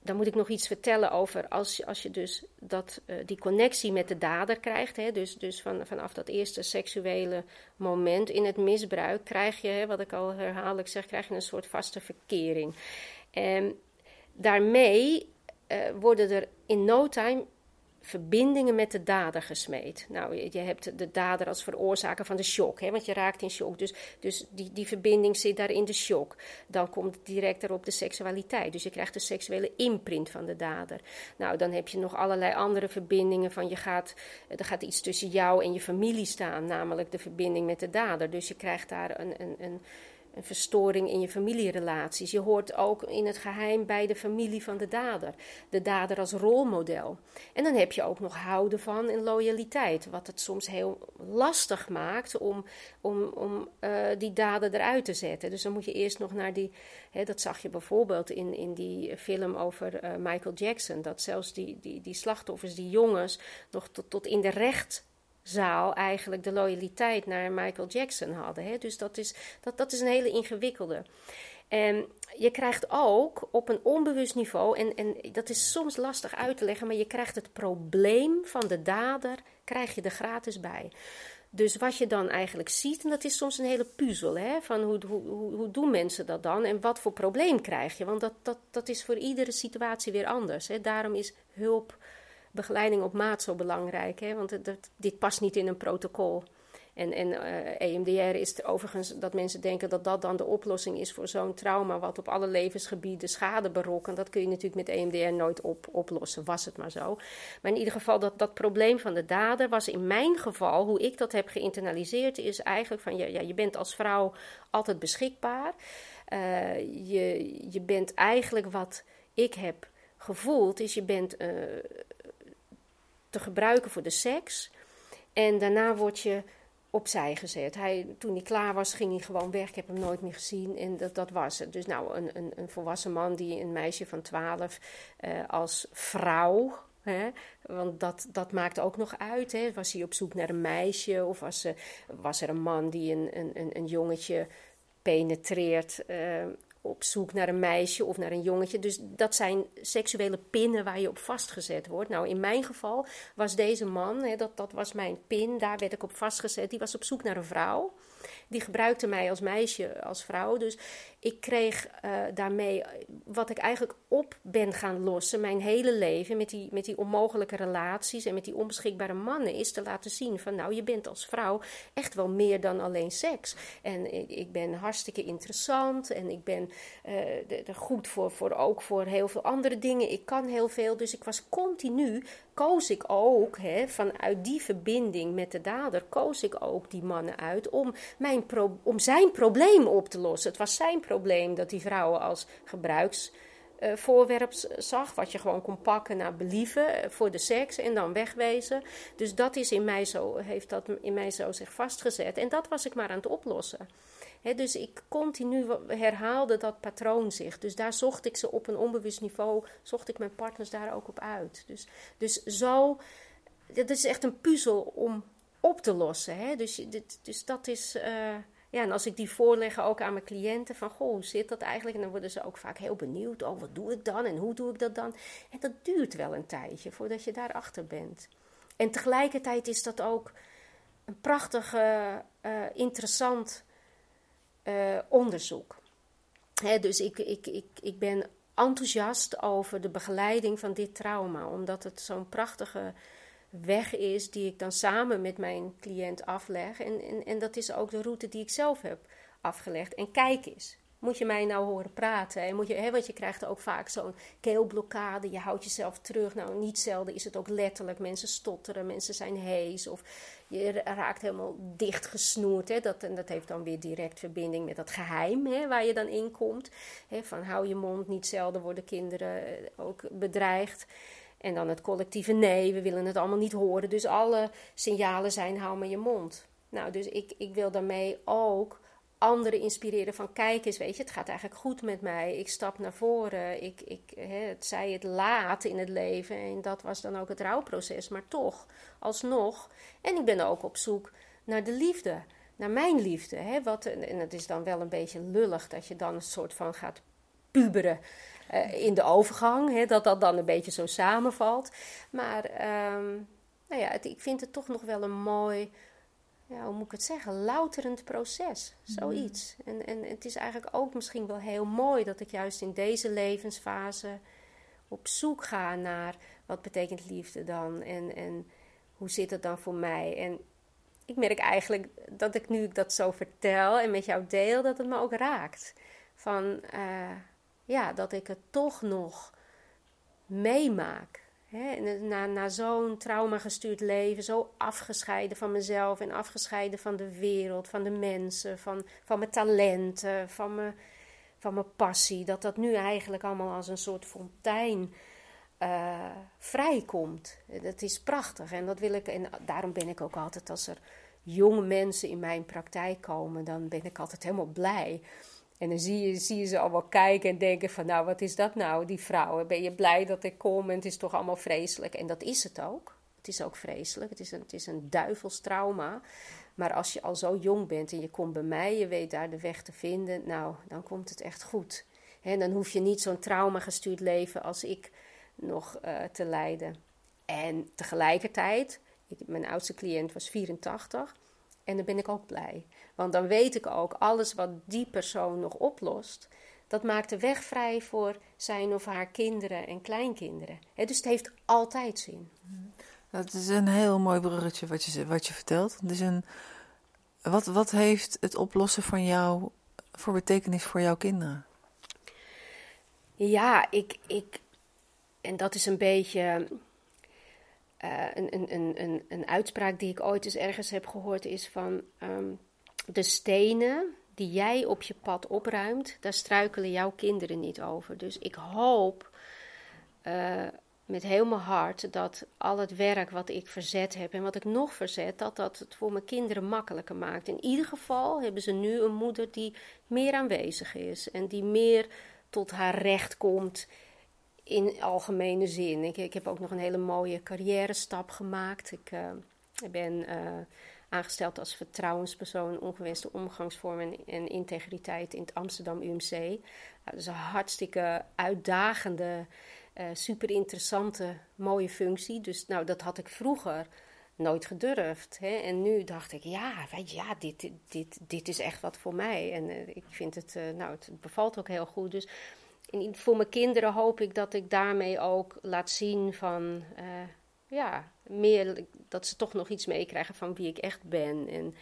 dan moet ik nog iets vertellen over als, als je dus dat, uh, die connectie met de dader krijgt. Hè, dus dus van, vanaf dat eerste seksuele moment in het misbruik krijg je, hè, wat ik al herhaaldelijk zeg, krijg je een soort vaste verkering. En daarmee uh, worden er in no time verbindingen met de dader gesmeed. Nou, je, hebt de dader als veroorzaker van de shock, hè, want je raakt in shock. Dus, dus die, die verbinding zit daar in de shock. Dan komt direct erop de seksualiteit. Dus je krijgt de seksuele imprint van de dader. Nou, dan heb je nog allerlei andere verbindingen van je gaat, er gaat iets tussen jou en je familie staan, namelijk de verbinding met de dader. Dus je krijgt daar een, een, een een verstoring in je familierelaties. Je hoort ook in het geheim bij de familie van de dader. De dader als rolmodel. En dan heb je ook nog houden van en loyaliteit. Wat het soms heel lastig maakt om, om, om uh, die dader eruit te zetten. Dus dan moet je eerst nog naar die. Hè, dat zag je bijvoorbeeld in, in die film over uh, Michael Jackson. Dat zelfs die, die, die slachtoffers, die jongens, nog tot, tot in de recht zaal eigenlijk de loyaliteit naar Michael Jackson hadden. Hè? Dus dat is, dat, dat is een hele ingewikkelde. En je krijgt ook op een onbewust niveau, en, en dat is soms lastig uit te leggen, maar je krijgt het probleem van de dader, krijg je er gratis bij. Dus wat je dan eigenlijk ziet, en dat is soms een hele puzzel, hè, van hoe, hoe, hoe, doen mensen dat dan en wat voor probleem krijg je? Want dat, dat, dat is voor iedere situatie weer anders. Hè. Daarom is hulp begeleiding op maat zo belangrijk. Hè? Want het, dit past niet in een protocol. En, en uh, eh, EMDR is overigens dat mensen denken dat dat dan de oplossing is voor zo'n trauma, wat op alle levensgebieden schade berokkent. Dat kun je natuurlijk met EMDR nooit op, oplossen, was het maar zo. Maar in ieder geval, dat, dat probleem van de dader was in mijn geval, hoe ik dat heb geïnternaliseerd, is eigenlijk van ja, ja je bent als vrouw altijd beschikbaar. Uh, je, je bent eigenlijk wat ik heb gevoeld, is je bent. Uh, te gebruiken voor de seks. En daarna word je opzij gezet. Hij, toen hij klaar was, ging hij gewoon weg. Ik heb hem nooit meer gezien en dat, dat was het. Dus nou, een, een, een volwassen man die een meisje van 12 uh, eh, als vrouw? Want dat, dat maakt ook nog uit. Was hij op zoek naar een meisje? Of was, uh, was er een man die een, een, een jongetje penetreert? Uh, op zoek naar een meisje of naar een jongetje. Dus dat zijn seksuele pinnen waar je op vastgezet wordt. Nou, in mijn geval was deze man, hè, dat, dat was mijn pin, daar werd ik op vastgezet. Die was op zoek naar een vrouw. Die gebruikte mij als meisje, als vrouw. Dus ik kreeg uh, daarmee wat ik eigenlijk op ben gaan lossen, mijn hele leven, met die, met die onmogelijke relaties en met die onbeschikbare mannen, is te laten zien van nou, je bent als vrouw echt wel meer dan alleen seks. En ik, ben hartstikke interessant en ik ben uh, goed voor, voor ook voor heel veel andere dingen. Ik kan heel veel, dus ik was continu koos ik ook, hè, vanuit die verbinding met de dader, koos ik ook die mannen uit om, mijn om zijn probleem op te lossen. Het was zijn probleem dat die vrouwen als gebruiksvoorwerp uh, zag, wat je gewoon kon pakken naar believen eh, voor de seks en dan wegwezen. Dus dat is in mij zo, heeft dat in mij zo zich vastgezet. En dat was ik maar aan het oplossen. dus ik continu herhaalde dat patroon zich. Dus daar zocht ik ze op een onbewust niveau, zocht ik mijn partners daar ook op uit. Dus, dus zo, dat is echt een puzzel om op te lossen. Dus, dit, dus dat is. Uh, ja, en als ik die voorleg ook aan mijn cliënten, van goh, hoe zit dat eigenlijk? En dan worden ze ook vaak heel benieuwd. Oh, wat doe ik dan en hoe doe ik dat dan? En dat duurt wel een tijdje voordat je daarachter bent. En tegelijkertijd is dat ook een prachtig, uh, interessant uh, onderzoek. Dus ik, ik, ik, ik ben enthousiast over de begeleiding van dit trauma, omdat het zo'n prachtige weg is die ik dan samen met mijn cliënt afleg. En, en, en dat is ook de route die ik zelf heb afgelegd. En kijk eens, moet je mij nou horen praten? En moet je, hè, want je krijgt ook vaak zo'n keelblokkade, je houdt jezelf terug. Nou, niet zelden is het ook letterlijk. Mensen stotteren, mensen zijn hees of je raakt helemaal dichtgesnoerd. Hè. Dat, en dat heeft dan weer direct verbinding met dat geheim hè, waar je dan in komt. Hè, van hou je mond, niet zelden worden kinderen eh, ook bedreigd. En dan het collectieve nee, we willen het allemaal niet horen. Dus alle signalen zijn hou maar je mond. Nou, dus ik, ik wil daarmee ook anderen inspireren van kijk eens, weet je, het gaat eigenlijk goed met mij. Ik stap naar voren. Ik, ik, het zei het laat in het leven en dat was dan ook het rouwproces. Maar toch, alsnog. En ik ben ook op zoek naar de liefde, naar mijn liefde. Hè, wat, en het is dan wel een beetje lullig dat je dan een soort van gaat puberen. Uh, in de overgang, hè, dat dat dan een beetje zo samenvalt. Maar um, nou ja, het, ik vind het toch nog wel een mooi, ja, hoe moet ik het zeggen, louterend proces. Zoiets. Mm. En, en het is eigenlijk ook misschien wel heel mooi dat ik juist in deze levensfase op zoek ga naar wat betekent liefde dan en, en hoe zit het dan voor mij. En ik merk eigenlijk dat ik nu ik dat zo vertel en met jou deel, dat het me ook raakt. Van, uh, ja, dat ik het toch nog meemaak. Hè? Na, na zo'n traumagestuurd leven, zo afgescheiden van mezelf en afgescheiden van de wereld, van de mensen, van, van mijn talenten, van mijn, van mijn passie, dat dat nu eigenlijk allemaal als een soort fontein uh, vrijkomt. Dat is prachtig en dat wil ik, en daarom ben ik ook altijd als er jonge mensen in mijn praktijk komen, dan ben ik altijd helemaal blij. En dan zie je, zie je ze allemaal kijken en denken van, nou, wat is dat nou, die vrouwen? Ben je blij dat ik kom en het is toch allemaal vreselijk? En dat is het ook. Het is ook vreselijk. Het is een, het is een duivels trauma. Maar als je al zo jong bent en je komt bij mij, je weet daar de weg te vinden, nou, dan komt het echt goed. En dan hoef je niet zo'n trauma gestuurd leven als ik nog uh, te leiden. En tegelijkertijd, mijn oudste cliënt was 84 en dan ben ik ook blij. Want dan weet ik ook, alles wat die persoon nog oplost, dat maakt de weg vrij voor zijn of haar kinderen en kleinkinderen. dus het heeft altijd zin. Dat is een heel mooi bruggetje wat je, wat je vertelt. Dus een, wat, wat heeft het oplossen van jou voor betekenis voor jouw kinderen? Ja, ik, ik en dat is een beetje uh, een, een, een, een uitspraak die ik ooit eens ergens heb gehoord, is van um, de stenen die jij op je pad opruimt, daar struikelen jouw kinderen niet over. Dus ik hoop uh, met heel mijn hart dat al het werk wat ik verzet heb en wat ik nog verzet, dat dat het voor mijn kinderen makkelijker maakt. In ieder geval hebben ze nu een moeder die meer aanwezig is en die meer tot haar recht komt in algemene zin. Ik, ik heb ook nog een hele mooie carrière stap gemaakt. Ik uh, ben uh, aangesteld als vertrouwenspersoon ongewenste omgangsvormen en, integriteit in het Amsterdam UMC. Nou, dat is een hartstikke uitdagende, uh, super interessante, mooie functie. Dus nou, dat had ik vroeger nooit gedurfd. Hè? En nu dacht ik, ja, weet ja dit, dit, dit is echt wat voor mij. En eh, ik vind het, uh, nou, het bevalt ook heel goed. Dus voor mijn kinderen hoop ik dat ik daarmee ook laat zien van, ja, meer dat ze toch nog iets meekrijgen van wie ik echt ben. En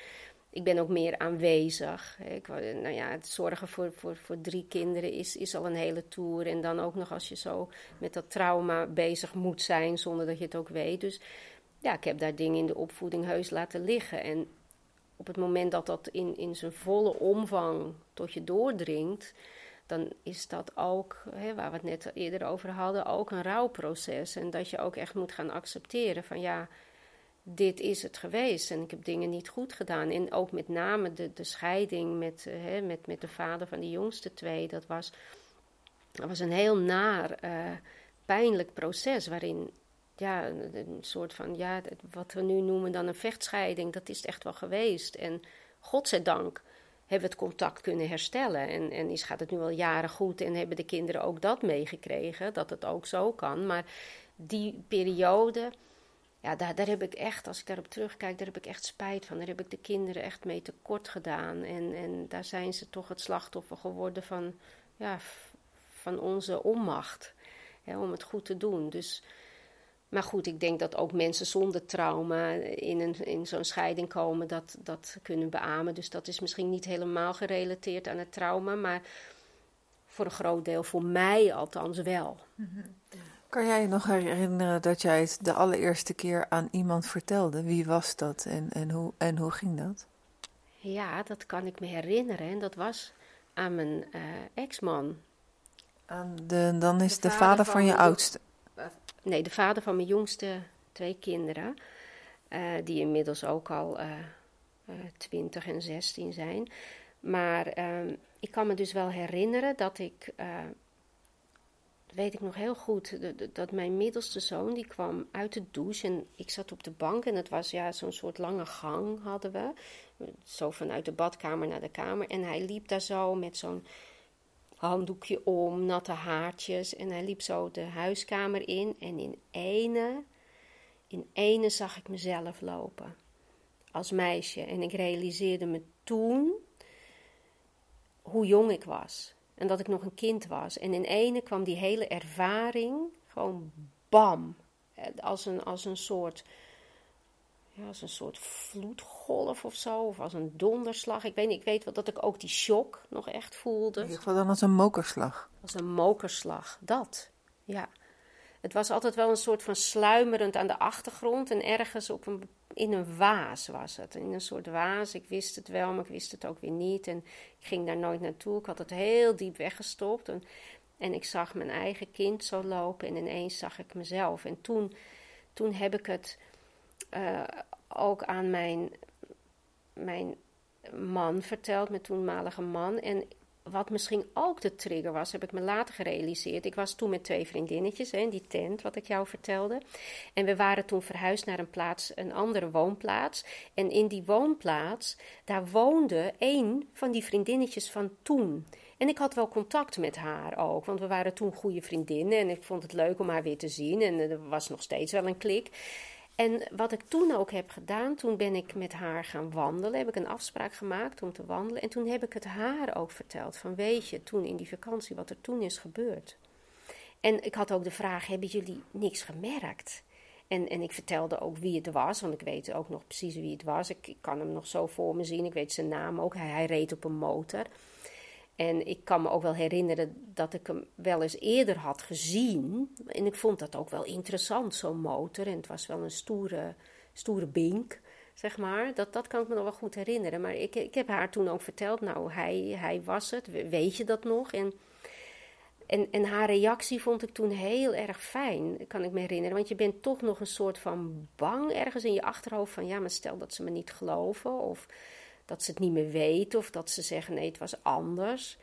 ik ben ook meer aanwezig. Ik, nou ja, het zorgen voor, voor, voor drie kinderen is, is al een hele tour. En dan ook nog als je zo met dat trauma bezig moet zijn zonder dat je het ook weet. Dus ja, ik heb daar dingen in de opvoeding heus laten liggen. En op het moment dat dat in, in zijn volle omvang tot je doordringt, dan is dat ook, hè, waar we het net eerder over hadden, ook een rouwproces. En dat je ook echt moet gaan accepteren van ja, dit is het geweest en ik heb dingen niet goed gedaan. En ook met name de, de scheiding met, eh, hè, met, met de vader van die jongste twee, dat was, dat was een heel naar, uh, pijnlijk proces waarin ja, een, soort van, ja, wat we nu noemen dan een vechtscheiding, dat is het echt wel geweest. En godzijdank hebben we het contact kunnen herstellen. En, en is, gaat het nu al jaren goed en hebben de kinderen ook dat meegekregen, dat het ook zo kan. Maar die periode, ja, daar, daar heb ik echt, als ik daarop terugkijk, daar heb ik echt spijt van. Daar heb ik de kinderen echt mee tekort gedaan. En, en daar zijn ze toch het slachtoffer geworden van, ja, van onze onmacht. Hè, om het goed te doen. Dus maar goed, ik denk dat ook mensen zonder trauma in, een, in zo'n scheiding komen, dat, dat kunnen beamen. Dus dat is misschien niet helemaal gerelateerd aan het trauma, maar voor een groot deel, voor mij althans wel. Kan jij je nog herinneren dat jij het de allereerste keer aan iemand vertelde? Wie was dat en, en, hoe, en hoe ging dat? Ja, dat kan ik me herinneren. En dat was aan mijn uh, ex-man. De, dan is de, vader, van, je oudste nee, de vader van mijn jongste twee kinderen, uh, die inmiddels ook al uh, uh, 20 en 16 zijn. Maar ehm, ik kan me dus wel herinneren dat ik, eh, weet ik nog heel goed, dat mijn middelste zoon die kwam uit de douche en ik zat op de bank en het was ja zo'n soort lange gang hadden we, zo vanuit de badkamer naar de kamer en hij liep daar zo met zo'n handdoekje om, natte haartjes. En hij liep zo de huiskamer in. En in ene, in ene zag ik mezelf lopen. Als meisje. En ik realiseerde me toen hoe jong ik was. En dat ik nog een kind was. En in ene kwam die hele ervaring gewoon bam. Als een, als een soort ja, als een soort vloedgolf of zo, of als een donderslag. Ik weet niet, ik weet wel dat ik ook die shock nog echt voelde. In ieder geval dan als een mokerslag. Als een mokerslag, dat, ja. Het was altijd wel een soort van sluimerend aan de achtergrond en ergens op een, in een waas was het. In een soort waas, ik wist het wel, maar ik wist het ook weer niet. En ik ging daar nooit naartoe, ik had het heel diep weggestopt. En, en ik zag mijn eigen kind zo lopen en ineens zag ik mezelf. En toen, toen heb ik het uh, ook aan mijn, mijn man verteld, mijn toenmalige man. En wat misschien ook de trigger was, heb ik me later gerealiseerd. Ik was toen met twee vriendinnetjes hè, in die tent, wat ik jou vertelde. En we waren toen verhuisd naar een plaats, een andere woonplaats. En in die woonplaats, daar woonde een van die vriendinnetjes van toen. En ik had wel contact met haar ook, want we waren toen goede vriendinnen. En ik vond het leuk om haar weer te zien. En er was nog steeds wel een klik. En wat ik toen ook heb gedaan, toen ben ik met haar gaan wandelen. Heb ik een afspraak gemaakt om te wandelen. En toen heb ik het haar ook verteld. Van weet je, toen in die vakantie, wat er toen is gebeurd. En ik had ook de vraag, hebben jullie niks gemerkt? En, en ik vertelde ook wie het was, want ik weet ook nog precies wie het was. Ik, kan hem nog zo voor me zien, ik weet zijn naam ook. Hij reed op een motor. En ik kan me ook wel herinneren dat ik hem wel eens eerder had gezien. En ik vond dat ook wel interessant, zo'n motor. En het was wel een stoere, stoere bink, zeg maar. Dat, dat kan ik me nog wel goed herinneren. Maar ik, ik heb haar toen ook verteld, nou, hij, hij was het. Weet je dat nog? En, en, en haar reactie vond ik toen heel erg fijn, kan ik me herinneren. Want je bent toch nog een soort van bang ergens in je achterhoofd van... ja, maar stel dat ze me niet geloven of dat ze het niet meer weten of dat ze zeggen nee, het was anders.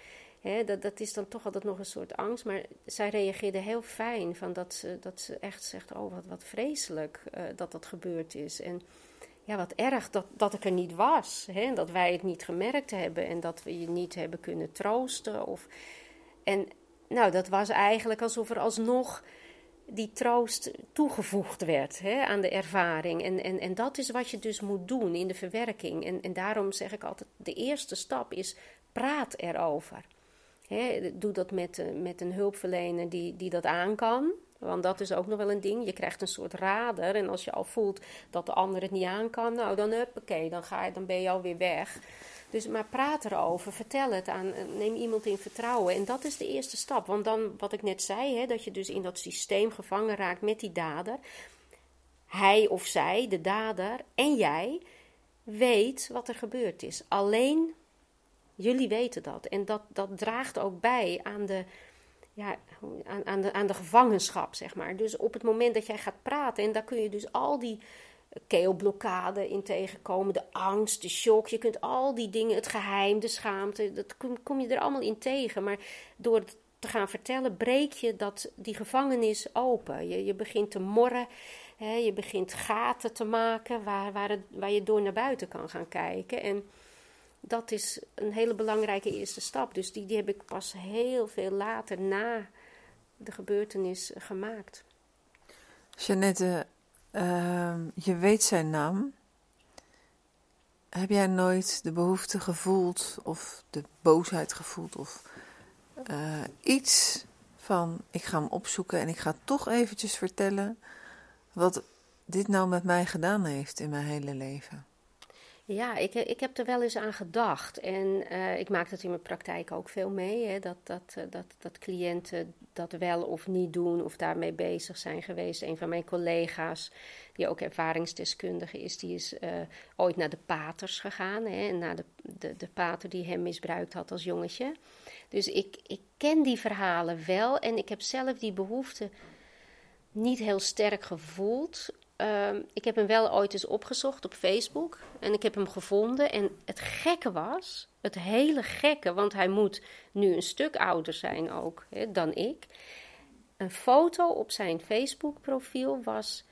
dat, dat is dan toch altijd nog een soort angst. Maar zij reageerde heel fijn van dat, ze, dat ze echt zegt: Oh, wat, wat vreselijk uh, dat dat gebeurd is. En ja, wat erg dat, dat ik er niet was. Dat wij het niet gemerkt hebben en dat we je niet hebben kunnen troosten. Of, en nou, dat was eigenlijk alsof er alsnog die troost toegevoegd werd hè, aan de ervaring. En, en, en dat is wat je dus moet doen in de verwerking. En, en daarom zeg ik altijd: de eerste stap is praat erover. Doe dat met, eh, met een hulpverlener die, die dat aan kan. Want dat is ook nog wel een ding. Je krijgt een soort radar. En als je al voelt dat de ander het niet aan kan, nou dan oké, dan, ga je, dan ben je alweer weg. Dus maar praat erover, vertel het aan, neem iemand in vertrouwen. En dat is de eerste stap. Want dan, wat ik net zei, hè, dat je dus in dat systeem gevangen raakt met die dader. Hij of zij, de dader en jij, weet wat er gebeurd is. Alleen jullie weten dat. En dat, dat draagt ook bij aan de, ja, aan, aan, de, aan de gevangenschap, zeg maar. Dus op het moment dat jij gaat praten, en daar kun je dus al die keelblokkade in tegenkomen, de angst, de shock. Je kunt al die dingen, het geheim, de schaamte, dat kom, je er allemaal in tegen. Maar door het te gaan vertellen, breek je dat, die gevangenis open. Je, je begint te morren, hè, je begint gaten te maken waar, waar, waar je door naar buiten kan gaan kijken. En dat is een hele belangrijke eerste stap. Dus die, die heb ik pas heel veel later na de gebeurtenis gemaakt. Jeannette, uh, je weet zijn naam. Heb jij nooit de behoefte gevoeld of de boosheid gevoeld of uh, iets van ik ga hem opzoeken en ik ga toch eventjes vertellen wat dit nou met mij gedaan heeft in mijn hele leven? Ja, ik, ik heb er wel eens aan gedacht. En uh, ik maak dat in mijn praktijk ook veel mee. Hè, dat, dat, eh, dat, dat cliënten dat wel of niet doen of daarmee bezig zijn geweest. Een van mijn collega's, die ook ervaringsdeskundige is, die is uh, ooit naar de paters gegaan. Hè, en naar de, de, de pater die hem misbruikt had als jongetje. Dus ik, ik ken die verhalen wel en ik heb zelf die behoefte niet heel sterk gevoeld. Ehm, ik heb hem wel ooit eens opgezocht op Facebook. En ik heb hem gevonden. En het gekke was, het hele gekke, want hij moet nu een stuk ouder zijn ook hè, dan ik. Een foto op zijn Facebook-profiel was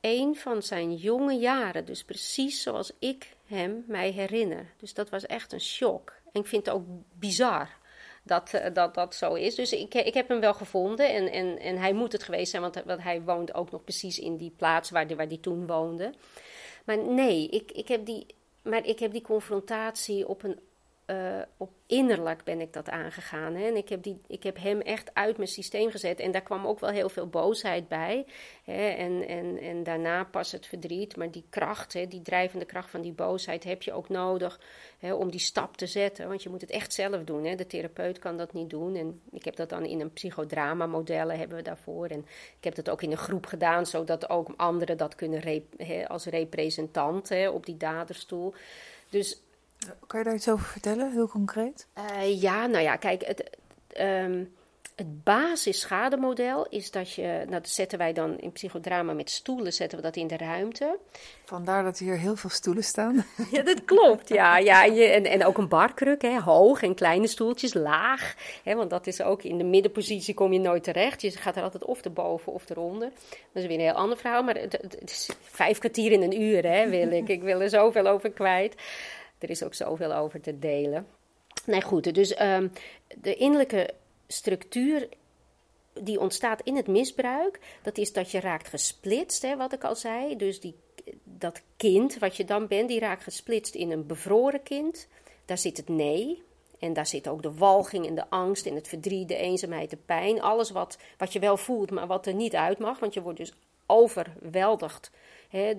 een van zijn jonge jaren. Dus precies zoals ik hem mij herinner. Dus dat was echt een shock. En ik vind het ook bizar dat, eh, dat dat zo is. Dus ik, ik heb hem wel gevonden en, en, en hij moet het geweest zijn, want, want hij woont ook nog precies in die plaats waar hij waar die toen woonde. Maar nee, ik, ik, heb die, maar ik heb die confrontatie op een uh, op innerlijk ben ik dat aangegaan. Hè? En ik heb, die, ik heb hem echt uit mijn systeem gezet. En daar kwam ook wel heel veel boosheid bij. Hè? En, en, en daarna pas het verdriet. Maar die kracht, hè, die drijvende kracht van die boosheid, heb je ook nodig hè, om die stap te zetten. Want je moet het echt zelf doen. Hè? De therapeut kan dat niet doen. En ik heb dat dan in een psychodrama-modellen hebben we daarvoor. En ik heb dat ook in een groep gedaan, zodat ook anderen dat kunnen hè, als representant op die daderstoel. Dus kan je daar iets over vertellen, heel concreet? Uh, ja, nou ja, kijk, het, um, het basis-schademodel is dat je, nou dat zetten wij dan in psychodrama met stoelen, zetten we dat in de ruimte. Vandaar dat hier heel veel stoelen staan. Ja, dat klopt, ja. ja en, je, en, en ook een barkruk, hè, hoog en kleine stoeltjes, laag. Hè, want dat is ook in de middenpositie kom je nooit terecht. Je gaat er altijd of erboven of eronder. Dat is weer een heel ander verhaal, maar het, het is vijf kwartier in een uur, hè, wil ik. Ik wil er zoveel over kwijt. Er is ook zoveel over te delen. Nee, goed. Dus um, de innerlijke structuur die ontstaat in het misbruik, dat is dat je raakt gesplitst, hè, wat ik al zei. Dus die, dat kind wat je dan bent, die raakt gesplitst in een bevroren kind. Daar zit het nee. En daar zit ook de walging en de angst en het verdriet, de eenzaamheid, de pijn. Alles wat, wat je wel voelt, maar wat er niet uit mag. Want je wordt dus overweldigd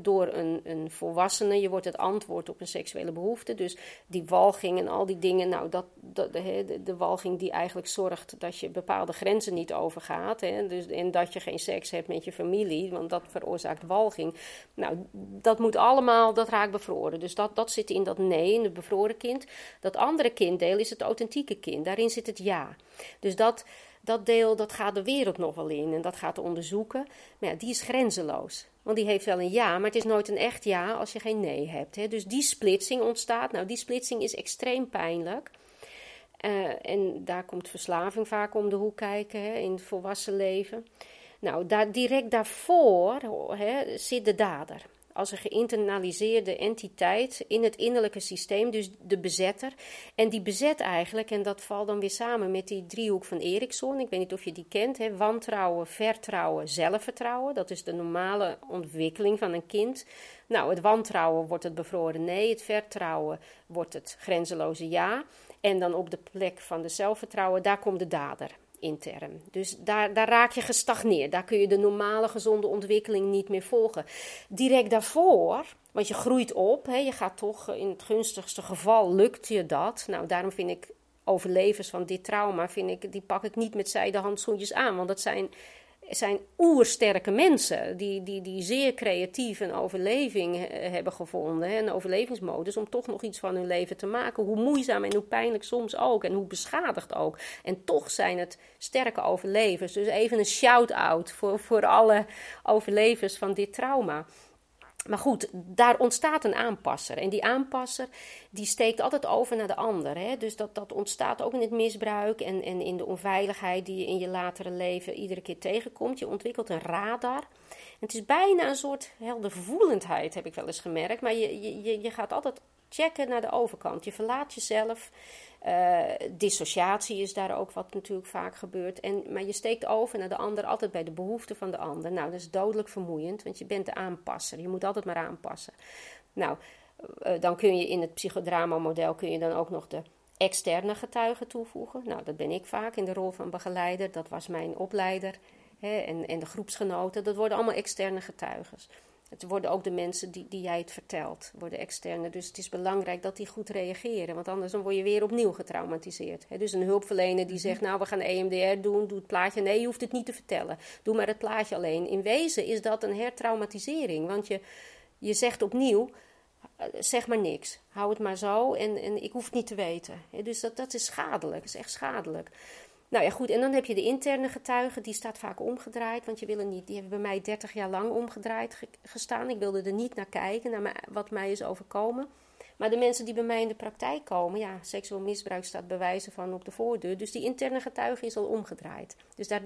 door een, een volwassene. Je wordt het antwoord op een seksuele behoefte. Dus die walging en al die dingen, nou, dat, de, walging die eigenlijk zorgt dat je bepaalde grenzen niet overgaat. dus, en dat je geen seks hebt met je familie, want dat veroorzaakt walging. Nou, dat moet allemaal, dat raakt bevroren. Dus dat, dat zit in dat nee, in het bevroren kind. Dat andere kinddeel is het authentieke kind. Daarin zit het ja. Dus dat dat deel dat gaat de wereld nog wel in en dat gaat onderzoeken. Maar ja, die is grenzeloos. Want die heeft wel een ja, maar het is nooit een echt ja als je geen nee hebt. Hè. Dus die splitsing ontstaat. Nou, die splitsing is extreem pijnlijk. Uh, en daar komt verslaving vaak om de hoek kijken hè, in het volwassen leven. Nou, daar, direct daarvoor hè, zit de dader. Als een geïnternaliseerde entiteit in het innerlijke systeem, dus de bezetter. En die bezet eigenlijk, en dat valt dan weer samen met die driehoek van Erikson. Ik weet niet of je die kent, hè? wantrouwen, vertrouwen, zelfvertrouwen. Dat is de normale ontwikkeling van een kind. Nou, het wantrouwen wordt het bevroren nee, het vertrouwen wordt het grenzeloze ja. En dan op de plek van de zelfvertrouwen, daar komt de dader intern. Dus daar, daar raak je gestagneerd. Daar kun je de normale gezonde ontwikkeling niet meer volgen. Direct daarvoor, want je groeit op, hè, je gaat toch in het gunstigste geval lukt je dat. Nou, daarom vind ik overlevers van dit trauma, vind ik, die pak ik niet met zijde handschoentjes aan. Want dat zijn zijn oersterke mensen die, die, die zeer creatief een overleving hebben gevonden. Een overlevingsmodus om toch nog iets van hun leven te maken. Hoe moeizaam en hoe pijnlijk soms ook en hoe beschadigd ook. En toch zijn het sterke overlevers. Dus even een shout-out voor, voor alle overlevers van dit trauma. Maar goed, daar ontstaat een aanpasser. En die aanpasser die steekt altijd over naar de ander. Hè? Dus dat, dat ontstaat ook in het misbruik en, en in de onveiligheid die je in je latere leven iedere keer tegenkomt. Je ontwikkelt een radar. Het is bijna een soort heldervoelendheid, heb ik wel eens gemerkt. Maar je, je, je gaat altijd checken naar de overkant. Je verlaat jezelf. Uh, dissociatie is daar ook wat natuurlijk vaak gebeurt. En, maar je steekt over naar de ander, altijd bij de behoeften van de ander. Nou, dat is dodelijk vermoeiend, want je bent de aanpasser. Je moet altijd maar aanpassen. Nou, uh, dan kun je in het psychodrama-model kun je dan ook nog de externe getuigen toevoegen. Nou, dat ben ik vaak in de rol van begeleider. Dat was mijn opleider hè, en, en de groepsgenoten. Dat worden allemaal externe getuigen. Het worden ook de mensen die, die jij het vertelt, worden externe. Dus het is belangrijk dat die goed reageren, want anders dan word je weer opnieuw getraumatiseerd. dus een hulpverlener die zegt, nou we gaan EMDR doen, doe het plaatje. Nee, je hoeft het niet te vertellen. Doe maar het plaatje alleen. In wezen is dat een hertraumatisering, want je, je zegt opnieuw, eh, zeg maar niks. Hou het maar zo en, en ik hoef het niet te weten. dus dat, dat is schadelijk, dat is echt schadelijk. Nou ja, goed. En dan heb je de interne getuige, die staat vaak omgedraaid. Want je wil niet, die hebben bij mij 30 jaar lang omgedraaid gestaan. Ik wilde er niet naar kijken, naar wat mij is overkomen. Maar de mensen die bij mij in de praktijk komen, ja, seksueel misbruik staat bewijzen van op de voordeur. Dus die interne getuige is al omgedraaid. Dus daar,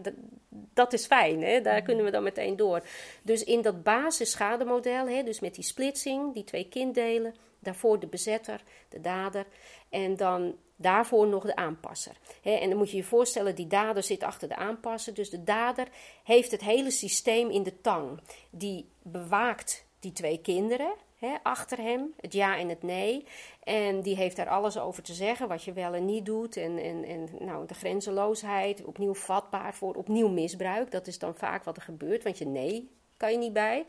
dat, is fijn, hè? daar kunnen we dan meteen door. Dus in dat basisschademodel, hè, dus met die splitsing, die twee kinddelen, daarvoor de bezetter, de dader. En dan daarvoor nog de aanpasser. en dan moet je je voorstellen, die dader zit achter de aanpasser. Dus de dader heeft het hele systeem in de tang. Die bewaakt die twee kinderen achter hem, het ja en het nee. En die heeft daar alles over te zeggen, wat je wel en niet doet. En, en, en nou, de grenzeloosheid, opnieuw vatbaar voor opnieuw misbruik. Dat is dan vaak wat er gebeurt, want je nee kan je niet bij.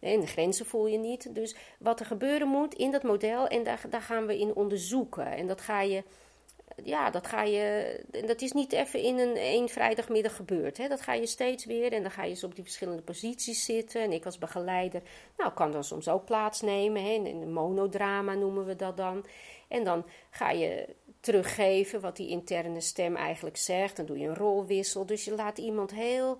En de grenzen voel je niet. Dus wat er gebeuren moet in dat model, en daar, daar gaan we in onderzoeken. En dat ga je, ja, dat ga je, dat is niet even in een één vrijdagmiddag gebeurd. Hè. Dat ga je steeds weer en dan ga je eens op die verschillende posities zitten. En ik als begeleider, nou, kan dan soms ook plaatsnemen. Hè. In een monodrama noemen we dat dan. En dan ga je teruggeven wat die interne stem eigenlijk zegt. Dan doe je een rolwissel. Dus je laat iemand heel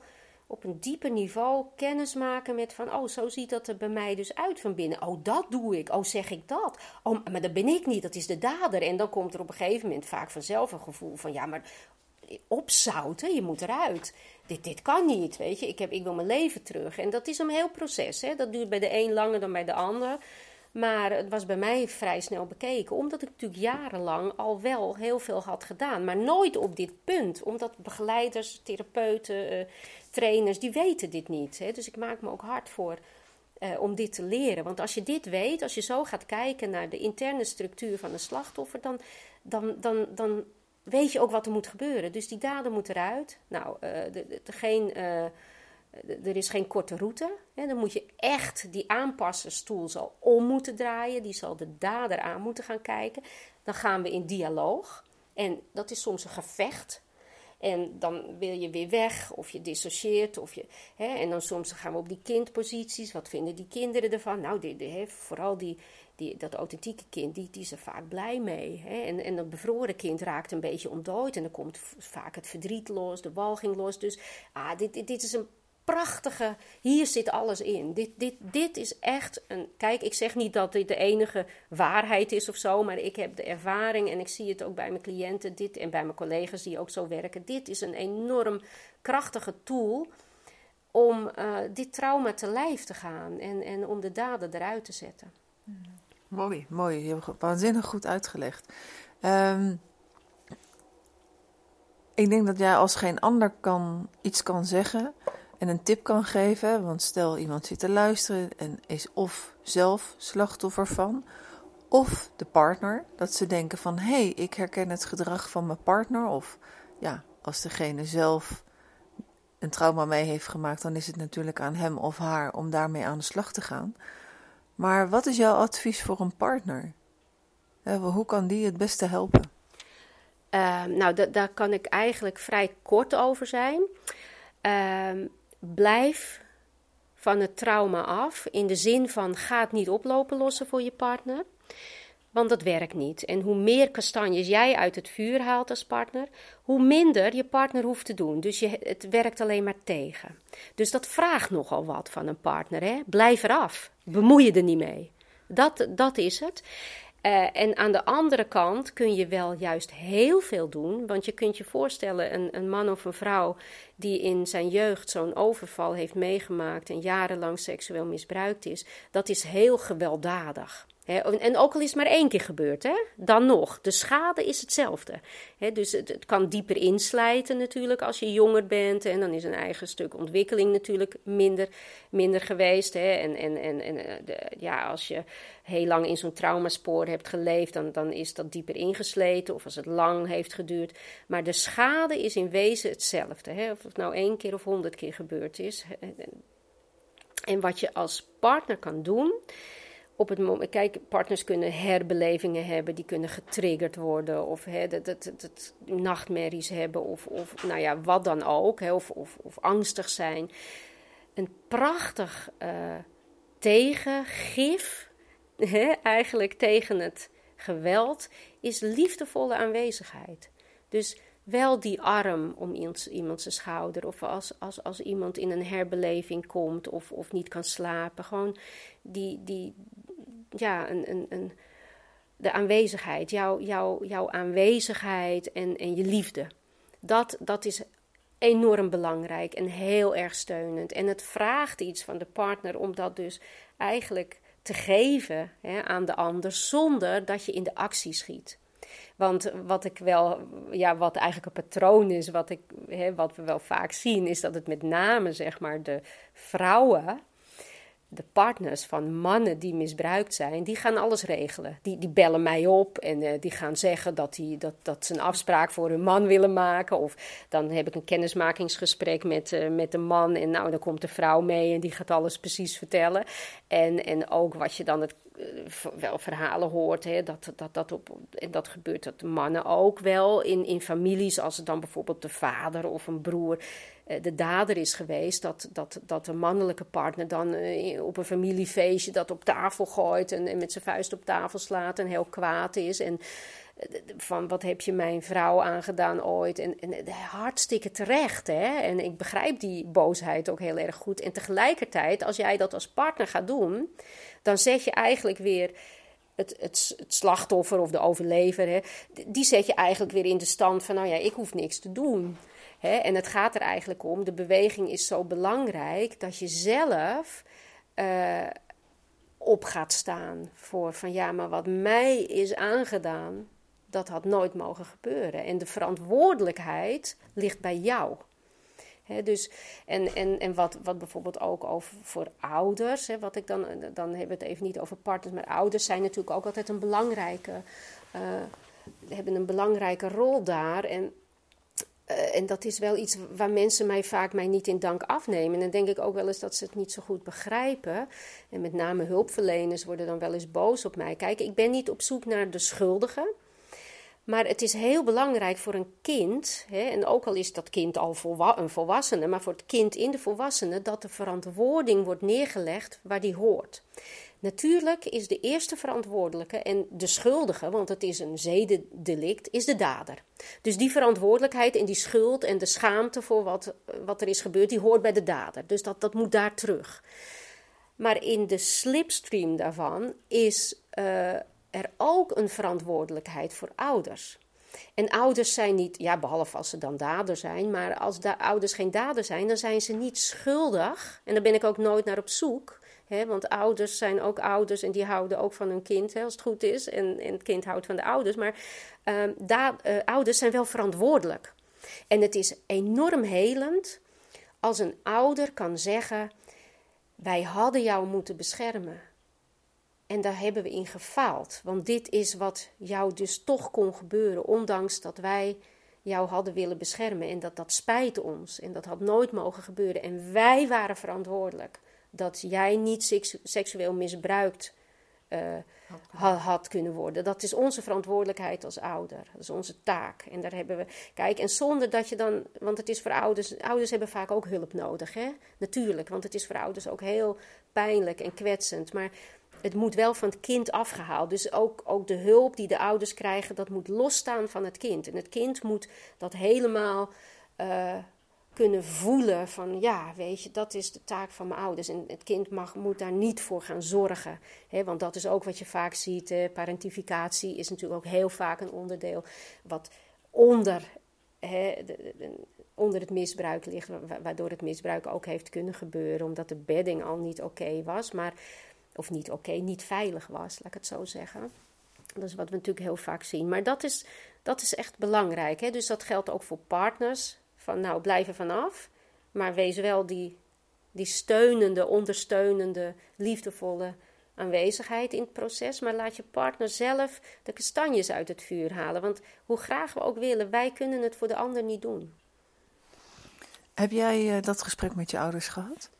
op een dieper niveau kennis maken met van, oh, zo ziet dat er bij mij dus uit van binnen. Oh, dat doe ik. Oh, zeg ik dat. Oh, maar dat ben ik niet, dat is de dader. En dan komt er op een gegeven moment vaak vanzelf een gevoel van, ja, maar opzouten, je moet eruit. Dit, dit kan niet, weet je. Ik, heb, ik wil mijn leven terug. En dat is een heel proces, hè. Dat duurt bij de een langer dan bij de ander. Maar het was bij mij vrij snel bekeken, omdat ik natuurlijk jarenlang al wel heel veel had gedaan. Maar nooit op dit punt, omdat begeleiders, therapeuten, eh, trainers, die weten dit niet. Hè? Dus ik maak me ook hard voor eh, om dit te leren. Want als je dit weet, als je zo gaat kijken naar de interne structuur van een slachtoffer, dan, dan, dan, dan weet je ook wat er moet gebeuren. Dus die daden moeten eruit. Nou, de, geen, uh, er is geen korte route. Hè? Dan moet je echt die aanpassenstoel zal om moeten draaien. Die zal de dader aan moeten gaan kijken. Dan gaan we in dialoog. En dat is soms een gevecht. En dan wil je weer weg, of je dissocieert. Of je, hè, en dan soms gaan we op die kindposities. Wat vinden die kinderen ervan? Nou, die, die, hè, vooral die, die, dat authentieke kind, die, die is er vaak blij mee. Hè? En, en dat bevroren kind raakt een beetje ontdooid. En dan komt vaak het verdriet los, de walging los. Dus ah, dit, dit, dit is een prachtige. Hier zit alles in. Dit, dit, dit is echt een. Kijk, ik zeg niet dat dit de enige waarheid is of zo, maar ik heb de ervaring en ik zie het ook bij mijn cliënten dit, en bij mijn collega's die ook zo werken. Dit is een enorm krachtige tool om uh, dit trauma te lijf te gaan en, en om de daden eruit te zetten. Mooi, mooi. Je hebt waanzinnig goed uitgelegd. Um, ik denk dat jij als geen ander kan, iets kan zeggen en een tip kan geven. Want stel iemand zit te luisteren en is of zelf slachtoffer van, of de partner. Dat ze denken van hé, hey, ik herken het gedrag van mijn partner. Of ja, als degene zelf een trauma mee heeft gemaakt, dan is het natuurlijk aan hem of haar om daarmee aan de slag te gaan. Maar wat is jouw advies voor een partner? Hoe kan die het beste helpen? Uh, nou, daar kan ik eigenlijk vrij kort over zijn. Uh, blijf van het trauma af. In de zin van ga het niet oplopen lossen voor je partner. Want dat werkt niet. En hoe meer kastanjes jij uit het vuur haalt als partner, hoe minder je partner hoeft te doen. Dus je, het werkt alleen maar tegen. Dus dat vraagt nogal wat van een partner. Hè? Blijf eraf. Bemoei je er niet mee. Dat, dat is het. Uh, en aan de andere kant kun je wel juist heel veel doen. Want je kunt je voorstellen, een, een man of een vrouw die in zijn jeugd zo'n overval heeft meegemaakt en jarenlang seksueel misbruikt is, dat is heel gewelddadig en ook al is het maar één keer gebeurd, hè, dan nog. De schade is hetzelfde. dus het, kan dieper inslijten natuurlijk als je jonger bent. En dan is een eigen stuk ontwikkeling natuurlijk minder, minder geweest. En, en, en, en eh, de, ja, als je heel lang in zo'n traumaspoor hebt geleefd, dan, dan is dat dieper ingesleten. Of als het lang heeft geduurd. Maar de schade is in wezen hetzelfde. Of het nou één keer of honderd keer gebeurd is. En wat je als partner kan doen op het moment, kijk, partners kunnen herbelevingen hebben, die kunnen getriggerd worden, of hè, dat, dat, dat, nachtmerries hebben, of, of nou ja, wat dan ook, of, of, of angstig zijn. Een prachtig uh, tegengif, hè, eigenlijk tegen het geweld, is liefdevolle aanwezigheid. Dus wel die arm om iemand zijn schouder. Of als, als, als iemand in een herbeleving komt of, of niet kan slapen. Gewoon die, die, ja, een, een, een, de aanwezigheid, jouw, jouw, jouw aanwezigheid en, en je liefde. Dat, dat is enorm belangrijk en heel erg steunend. En het vraagt iets van de partner om dat dus eigenlijk te geven hè, aan de ander zonder dat je in de actie schiet. Want wat ik wel, ja, wat eigenlijk een patroon is, wat, ik, hè, wat we wel vaak zien, is dat het met name zeg maar de vrouwen de partners van mannen die misbruikt zijn, die gaan alles regelen. Die, die bellen mij op en uh, die gaan zeggen dat, die, dat, dat ze een afspraak voor hun man willen maken. Of dan heb ik een kennismakingsgesprek met, uh, met de man en nou, dan komt de vrouw mee en die gaat alles precies vertellen. En, en ook wat je dan het, uh, wel verhalen hoort, hè, dat, dat, dat, op, en dat gebeurt dat mannen ook wel in, in families, als het dan bijvoorbeeld de vader of een broer eh, de dader is geweest, dat, dat, dat de mannelijke partner dan eh, op een familiefeestje dat op tafel gooit en, en met zijn vuist op tafel slaat en heel kwaad is. En eh, van wat heb je mijn vrouw aangedaan ooit? En, en hartstikke terecht, hè? En ik begrijp die boosheid ook heel erg goed. En tegelijkertijd, als jij dat als partner gaat doen, dan zet je eigenlijk weer het, het, het, slachtoffer of de overlever, hè, die zet je eigenlijk weer in de stand van, nou ja, ik hoef niks te doen. En het gaat er eigenlijk om, de beweging is zo belangrijk dat je zelf uh, op gaat staan voor van ja, maar wat mij is aangedaan, dat had nooit mogen gebeuren. En de verantwoordelijkheid ligt bij jou. dus, en en, en wat, wat bijvoorbeeld ook over voor ouders, wat ik dan, dan hebben we het even niet over partners, maar ouders zijn natuurlijk ook altijd een belangrijke, uh, hebben een belangrijke rol daar. En uh, en dat is wel iets waar mensen mij vaak mij niet in dank afnemen. En dan denk ik ook wel eens dat ze het niet zo goed begrijpen. En met name hulpverleners worden dan wel eens boos op mij. Kijk, ik ben niet op zoek naar de schuldigen. Maar het is heel belangrijk voor een kind, hè, en ook al is dat kind al een volwassene, maar voor het kind in de volwassene, dat de verantwoording wordt neergelegd waar die hoort. Natuurlijk is de eerste verantwoordelijke en de schuldige, want het is een zedendelict, is de dader. Dus die verantwoordelijkheid en die schuld en de schaamte voor wat, wat er is gebeurd, die hoort bij de dader. Dus dat, dat moet daar terug. Maar in de slipstream daarvan is uh, er ook een verantwoordelijkheid voor ouders. En ouders zijn niet, ja, behalve als ze dan dader zijn, maar als de ouders geen dader zijn, dan zijn ze niet schuldig. En daar ben ik ook nooit naar op zoek. Want ouders zijn ook ouders en die houden ook van hun kind, als het goed is. En, en het kind houdt van de ouders. Maar uh, da, uh, ouders zijn wel verantwoordelijk. En het is enorm helend als een ouder kan zeggen: Wij hadden jou moeten beschermen. En daar hebben we in gefaald. Want dit is wat jou dus toch kon gebeuren, ondanks dat wij jou hadden willen beschermen. En dat dat spijt ons. En dat had nooit mogen gebeuren. En wij waren verantwoordelijk dat jij niet seksueel misbruikt uh, had, had kunnen worden. Dat is onze verantwoordelijkheid als ouder. Dat is onze taak. En daar hebben we. Kijk, en zonder dat je dan. Want het is voor ouders. Ouders hebben vaak ook hulp nodig, hè? Natuurlijk. Want het is voor ouders ook heel pijnlijk en kwetsend. Maar het moet wel van het kind afgehaald. Dus ook, ook de hulp die de ouders krijgen, dat moet losstaan van het kind. En het kind moet dat helemaal uh, kunnen voelen van ja, weet je, dat is de taak van mijn ouders. En het kind mag, moet daar niet voor gaan zorgen. Hè, want dat is ook wat je vaak ziet. Parentificatie is natuurlijk ook heel vaak een onderdeel wat onder, onder het misbruik ligt. Waardoor het misbruik ook heeft kunnen gebeuren. Omdat de bedding al niet oké was. Maar of niet oké, niet veilig was, laat ik het zo zeggen. Dat is wat we natuurlijk heel vaak zien. Maar dat is, dat is echt belangrijk. Hè? Dus dat geldt ook voor partners. Van nou, blijf er vanaf. Maar wees wel die, die steunende, ondersteunende, liefdevolle aanwezigheid in het proces. Maar laat je partner zelf de kastanjes uit het vuur halen. Want hoe graag we ook willen, wij kunnen het voor de ander niet doen. Heb jij uh, dat gesprek met je ouders gehad?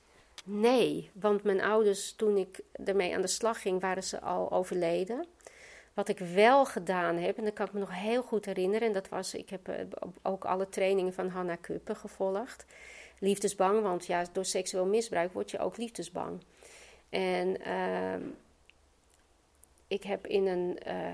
Nee, want mijn ouders, toen ik ermee aan de slag ging, waren ze al overleden. Wat ik wel gedaan heb, en dat kan ik me nog heel goed herinneren, en dat was, ik heb eh, ook alle trainingen van Hanna Kuppen gevolgd. Liefdesbang, want ja, door seksueel misbruik word je ook liefdesbang. En uh, ik heb in een uh,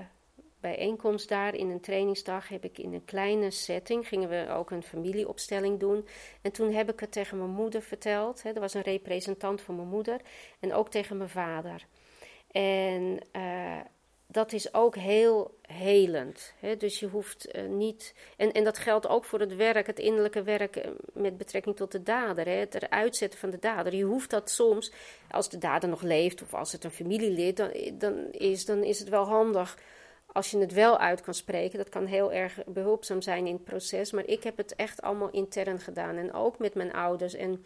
bijeenkomst daar, in een trainingsdag, heb ik in een kleine setting, gingen we ook een familieopstelling doen. En toen heb ik het tegen mijn moeder verteld. Hè, er was een representant van mijn moeder en ook tegen mijn vader. En uh, dat is ook heel helend. Hè? Dus je hoeft uh, niet. En, en dat geldt ook voor het werk, het innerlijke werk eh, met betrekking tot de dader. Hè? Het eruit zetten van de dader. Je hoeft dat soms, als de dader nog leeft of als het een familielid dan, dan, is, dan is het wel handig als je het wel uit kan spreken. Dat kan heel erg behulpzaam zijn in het proces. Maar ik heb het echt allemaal intern gedaan. En ook met mijn ouders. En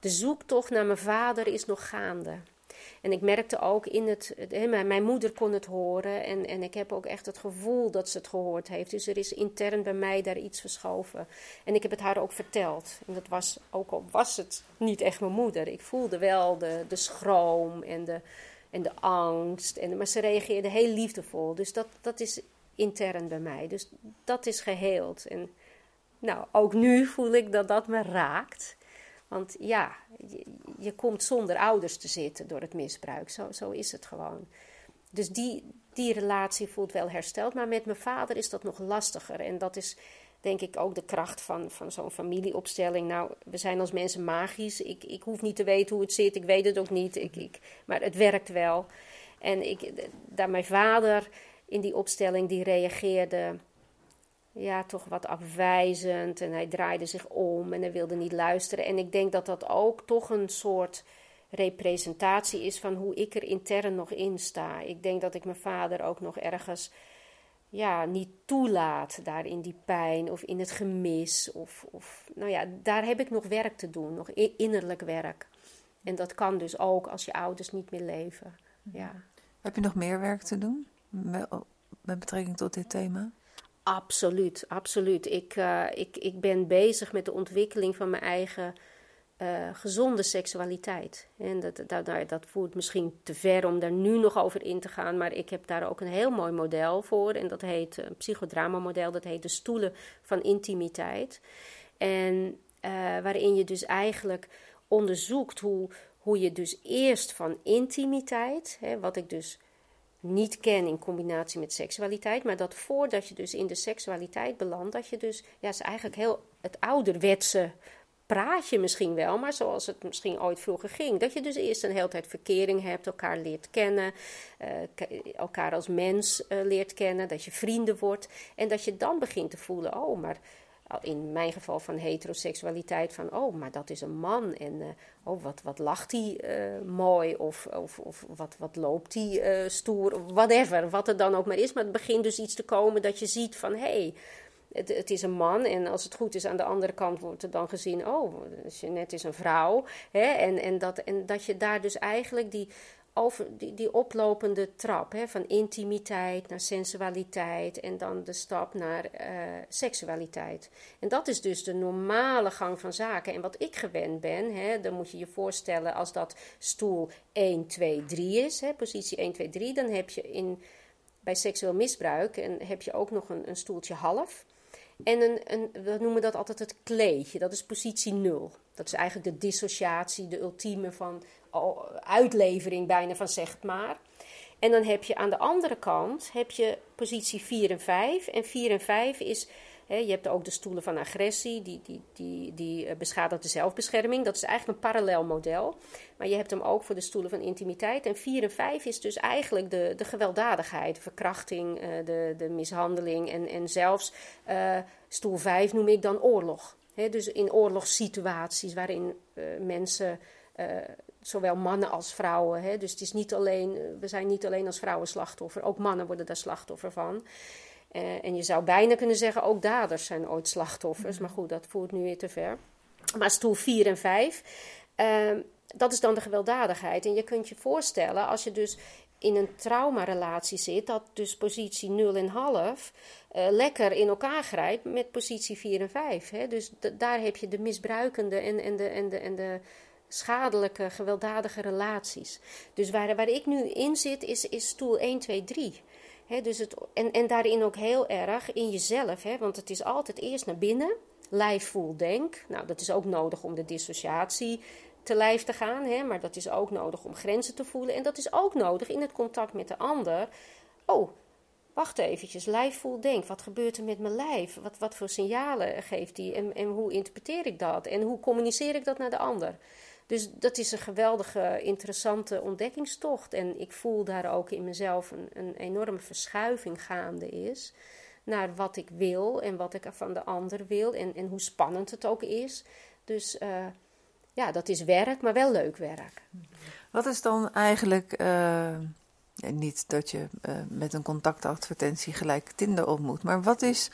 de zoektocht naar mijn vader is nog gaande. En ik merkte ook in het, mijn moeder kon het horen en, en ik heb ook echt het gevoel dat ze het gehoord heeft. Dus er is intern bij mij daar iets verschoven. En ik heb het haar ook verteld. En dat was, ook al was het niet echt mijn moeder, ik voelde wel de, de schroom en de, en de angst. En, maar ze reageerde heel liefdevol. Dus dat, dat is intern bij mij. Dus dat is geheeld. En nou, ook nu voel ik dat dat me raakt. Want ja, je, komt zonder ouders te zitten door het misbruik. Zo, zo is het gewoon. Dus die, die relatie voelt wel hersteld. Maar met mijn vader is dat nog lastiger. En dat is denk ik ook de kracht van, van zo'n familieopstelling. Nou, we zijn als mensen magisch. Ik, ik hoef niet te weten hoe het zit. Ik weet het ook niet. Ik, ik, maar het werkt wel. En ik, daar mijn vader in die opstelling, die reageerde ja, toch wat afwijzend. En hij draaide zich om en hij wilde niet luisteren. En ik denk dat dat ook toch een soort representatie is van hoe ik er intern nog in sta. Ik denk dat ik mijn vader ook nog ergens ja, niet toelaat daar in die pijn of in het gemis. Of, of, nou ja, daar heb ik nog werk te doen, nog innerlijk werk. En dat kan dus ook als je ouders niet meer leven. Ja. Heb je nog meer werk te doen met betrekking tot dit thema? Absoluut, absoluut. Ik, uh, ik, ik ben bezig met de ontwikkeling van mijn eigen uh, gezonde seksualiteit. En dat, dat, dat voert misschien te ver om daar nu nog over in te gaan, maar ik heb daar ook een heel mooi model voor. En dat heet een psychodramamodel, dat heet de stoelen van intimiteit. En waarin je dus eigenlijk onderzoekt hoe, hoe je dus eerst van intimiteit, hè, wat ik dus niet ken in combinatie met seksualiteit, maar dat voordat je dus in de seksualiteit belandt, dat je dus, ja, is eigenlijk heel het ouderwetse praat je misschien wel, maar zoals het misschien ooit vroeger ging. Dat je dus eerst een hele tijd verkering hebt, elkaar leert kennen, uh, elkaar als mens uh, leert kennen, dat je vrienden wordt. En dat je dan begint te voelen, oh, maar in mijn geval van heteroseksualiteit, van oh, maar dat is een man. En uh, oh, wat, wat lacht hij uh, mooi. Of, of, of wat, wat loopt hij uh, stoer. Whatever, wat het dan ook maar is. Maar het begint dus iets te komen dat je ziet van hé, hey, het, het, is een man. En als het goed is, aan de andere kant wordt er dan gezien, oh, Jeanette is een vrouw. Hè? En, en, dat, en dat je daar dus eigenlijk die over die, die oplopende trap hè, van intimiteit naar sensualiteit en dan de stap naar uh, seksualiteit. En dat is dus de normale gang van zaken. En wat ik gewend ben, hè, dan moet je je voorstellen als dat stoel 1, 2, 3 is, hè, positie 1, 2, 3, dan heb je in, bij seksueel misbruik en heb je ook nog een, een stoeltje half. En een, een, we noemen dat altijd het kleedje, dat is positie 0. Dat is eigenlijk de dissociatie, de ultieme van uitlevering bijna van zeg maar. En dan heb je aan de andere kant heb je positie 4 en 5. En 4 en 5 is, hè, je hebt ook de stoelen van agressie, die, die, die, die eh, beschadigt de zelfbescherming. Dat is eigenlijk een parallel model. Maar je hebt hem ook voor de stoelen van intimiteit. En 4 en 5 is dus eigenlijk de, de gewelddadigheid, de verkrachting, uh, de, de mishandeling. En, en zelfs uh, stoel 5 noem ik dan oorlog. He, dus in oorlogssituaties waarin uh, mensen uh, zowel mannen als vrouwen. Dus het is niet alleen, eh, we zijn niet alleen als vrouwen slachtoffer, ook mannen worden daar slachtoffer van. Uh, en je zou bijna kunnen zeggen, ook daders zijn ooit slachtoffers. Maar goed, dat voert nu weer te ver. Maar stoel 4 en 5, uh, ehm, dat is dan de gewelddadigheid. En je kunt je voorstellen, als je dus in een traumarelatie zit, dat dus positie 0 en half uh, lekker in elkaar grijpt met positie 4 en 5. Hè? Dus daar heb je de misbruikende en, en, de, en, de, en de schadelijke, gewelddadige relaties. Dus waar, waar ik nu in zit, is, is stoel 1, 2, 3. dus het, en, en daarin ook heel erg in jezelf, he, want het is altijd eerst naar binnen, lijf, voel, denk. Nou, dat is ook nodig om de dissociatie te lijf te gaan, hè, maar dat is ook nodig om grenzen te voelen. En dat is ook nodig in het contact met de ander. Oh, wacht eventjes, lijf, voel, denk. Wat gebeurt er met mijn lijf? Wat, wat voor signalen geeft die? En, en hoe interpreteer ik dat? En hoe communiceer ik dat naar de ander? Dus dat is een geweldige, interessante ontdekkingstocht. En ik voel daar ook in mezelf een, een enorme verschuiving gaande is. Naar wat ik wil en wat ik van de ander wil. En, en hoe spannend het ook is. Dus uh, ja, dat is werk, maar wel leuk werk. Wat is dan eigenlijk. Uh, niet dat je uh, met een contactadvertentie gelijk Tinder ontmoet. Maar wat is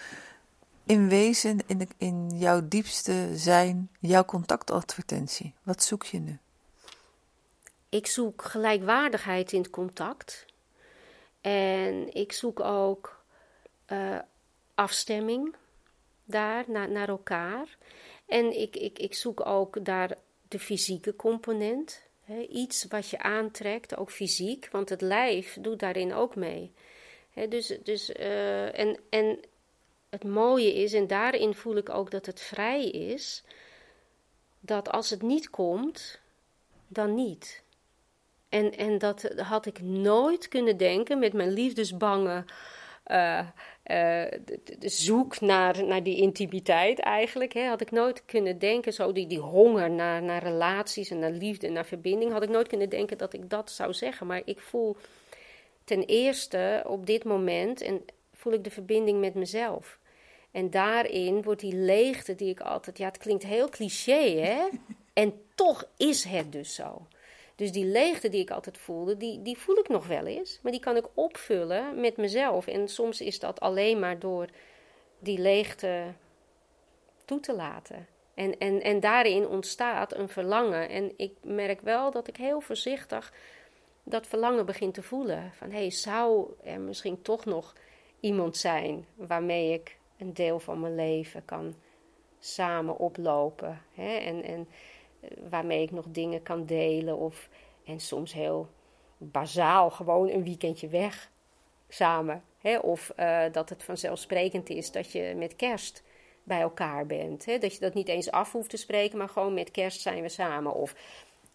in wezen, in, de, in jouw diepste zijn, jouw contactadvertentie? Wat zoek je nu? Ik zoek gelijkwaardigheid in het contact. En ik zoek ook uh, afstemming daar naar, naar elkaar. En ik, ik, ik zoek ook daar de fysieke component. Iets wat je aantrekt, ook fysiek, want het lijf doet daarin ook mee. Dus dus uh, en, en het mooie is, en daarin voel ik ook dat het vrij is, dat als het niet komt, dan niet. En, en dat had ik nooit kunnen denken met mijn liefdesbange uh, uh, de, de zoek naar, naar die intimiteit eigenlijk. Hè, had ik nooit kunnen denken, zo die, die honger naar, naar relaties en naar liefde en naar verbinding, had ik nooit kunnen denken dat ik dat zou zeggen. Maar ik voel ten eerste op dit moment, en voel ik de verbinding met mezelf. En daarin wordt die leegte die ik altijd, ja, het klinkt heel cliché, hè? en toch is het dus zo. Dus die leegte die ik altijd voelde, die, die voel ik nog wel eens. Maar die kan ik opvullen met mezelf. En soms is dat alleen maar door die leegte toe te laten. En, en, en daarin ontstaat een verlangen. En ik merk wel dat ik heel voorzichtig dat verlangen begin te voelen. Van hé, hey, zou er misschien toch nog iemand zijn waarmee ik een deel van mijn leven kan samen oplopen. Hè? En, en waarmee ik nog dingen kan delen. Of, en soms heel bazaal gewoon een weekendje weg samen. Hè? Of uh, dat het vanzelfsprekend is dat je met kerst bij elkaar bent. Hè? Dat je dat niet eens af hoeft te spreken, maar gewoon met kerst zijn we samen. Of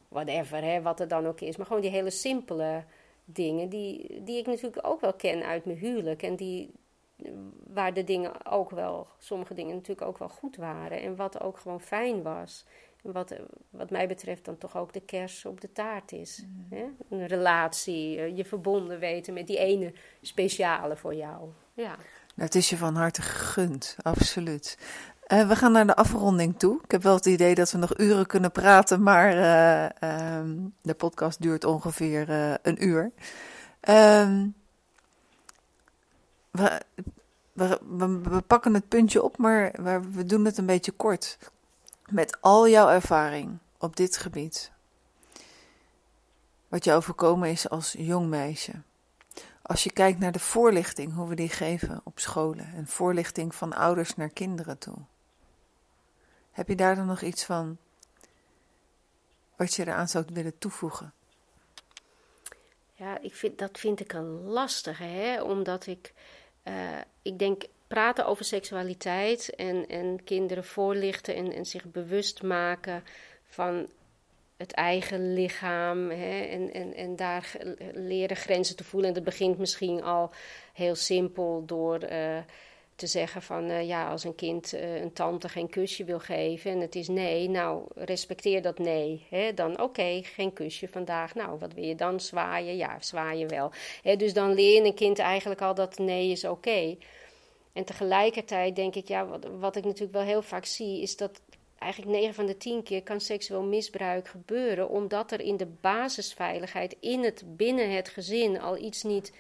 whatever, hè? wat er dan ook is. Maar gewoon die hele simpele dingen die, die ik natuurlijk ook wel ken uit mijn huwelijk. En die, waar de dingen ook wel, sommige dingen natuurlijk ook wel goed waren. En wat ook gewoon fijn was. Wat, wat mij betreft dan toch ook de kers op de taart is. Mm. Hè? Een relatie, eh, je verbonden weten met die ene speciale voor jou. Ja. Nou, het is je van harte gegund, absoluut. Uh, we gaan naar de afronding toe. Ik heb wel het idee dat we nog uren kunnen praten, maar uh, um, de podcast duurt ongeveer uh, een uur. Um, we, we, we, pakken het puntje op, maar we doen het een beetje kort. Met al jouw ervaring op dit gebied, wat je overkomen is als jong meisje. Als je kijkt naar de voorlichting, hoe we die geven op scholen en voorlichting van ouders naar kinderen toe. Heb je daar dan nog iets van wat je eraan zou willen toevoegen? Ja, ik vind, dat vind ik een lastige, hè? omdat ik, uh, ik denk, praten over seksualiteit en, en kinderen voorlichten en, en zich bewust maken van het eigen lichaam hè, en, en, en daar leren grenzen te voelen. En dat begint misschien al heel simpel door uh, te zeggen van uh, ja, als een kind uh, een tante geen kusje wil geven en het is nee, nou respecteer dat nee. Hè, dan oké, geen kusje vandaag. Nou, wat wil je dan? Zwaaien? Ja, zwaaien wel. Hè, dus dan leer je een kind eigenlijk al dat nee is oké. En tegelijkertijd denk ik, ja, wat, wat ik natuurlijk wel heel vaak zie, is dat eigenlijk 9 van de 10 keer kan seksueel misbruik gebeuren, omdat er in de basisveiligheid in het, binnen het gezin al iets niet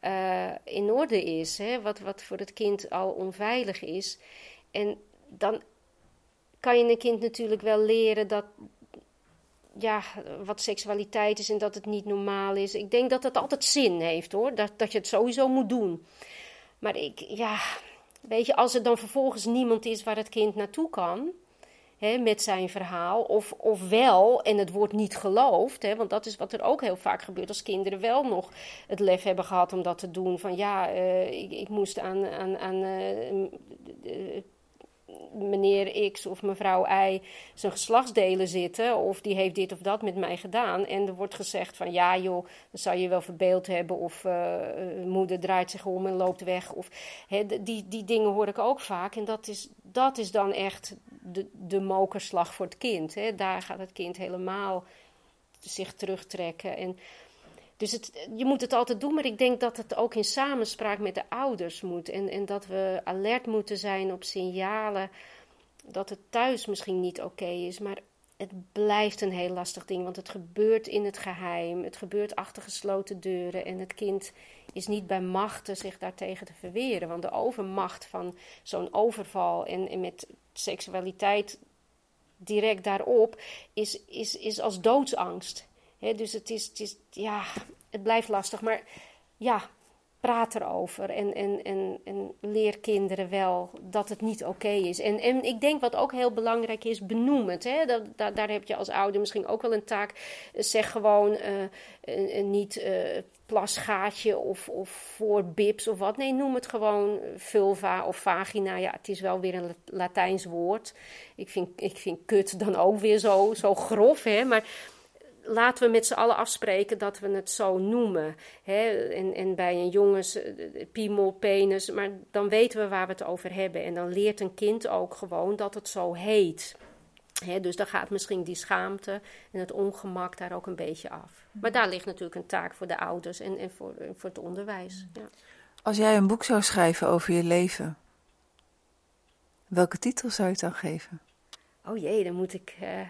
uh, in orde is, hè? Wat, wat voor het kind al onveilig is. En dan kan je een kind natuurlijk wel leren dat, ja, wat seksualiteit is en dat het niet normaal is. Ik denk dat dat altijd zin heeft hoor, dat, dat je het sowieso moet doen. Maar ik, ja, weet je, als er dan vervolgens niemand is waar het kind naartoe kan, hè, met zijn verhaal, of, of wel en het wordt niet geloofd, hè, want dat is wat er ook heel vaak gebeurt als kinderen wel nog het lef hebben gehad om dat te doen. Van ja, uh, ik, ik, moest aan, aan, aan uh, meneer X of mevrouw Y zijn geslachtsdelen zitten. Of die heeft dit of dat met mij gedaan. En er wordt gezegd van ja joh, dat zou je wel verbeeld hebben. Of uh, moeder draait zich om en loopt weg. Of, die, die dingen hoor ik ook vaak. En dat is, dat is dan echt de, de mokerslag voor het kind. Daar gaat het kind helemaal zich terugtrekken. En dus het, je moet het altijd doen, maar ik denk dat het ook in samenspraak met de ouders moet. En, en dat we alert moeten zijn op signalen dat het thuis misschien niet oké is. Maar het blijft een heel lastig ding, want het gebeurt in het geheim. Het gebeurt achter gesloten deuren. En het kind is niet bij machten zich daartegen te verweren. Want de overmacht van zo'n overval en, en met seksualiteit direct daarop is, is, is als doodsangst. Dus het is, het is, ja, het blijft lastig. Maar ja, praat erover en, en, en, en leer kinderen wel dat het niet oké is. En, en ik denk wat ook heel belangrijk is, benoem het. Hè? Dat, daar heb je als ouder misschien ook wel een taak. Zeg gewoon uh, niet uh, plasgaatje of, of voor bips of wat. Nee, noem het gewoon vulva of vagina. Ja, het is wel weer een Latijns woord. Ik vind, ik vind kut dan ook weer zo, zo grof, hè. Maar laten we met z'n allen afspreken dat we het zo noemen. Hè? En, en bij een jongens, piemel, penis, maar dan weten we waar we het over hebben. En dan leert een kind ook gewoon dat het zo heet. Hè? Dus dan gaat misschien die schaamte en het ongemak daar ook een beetje af. Maar daar ligt natuurlijk een taak voor de ouders en, en voor, voor het onderwijs. Ja. Als jij een boek zou schrijven over je leven, welke titel zou je het dan geven? Oh jee, dan moet ik uh,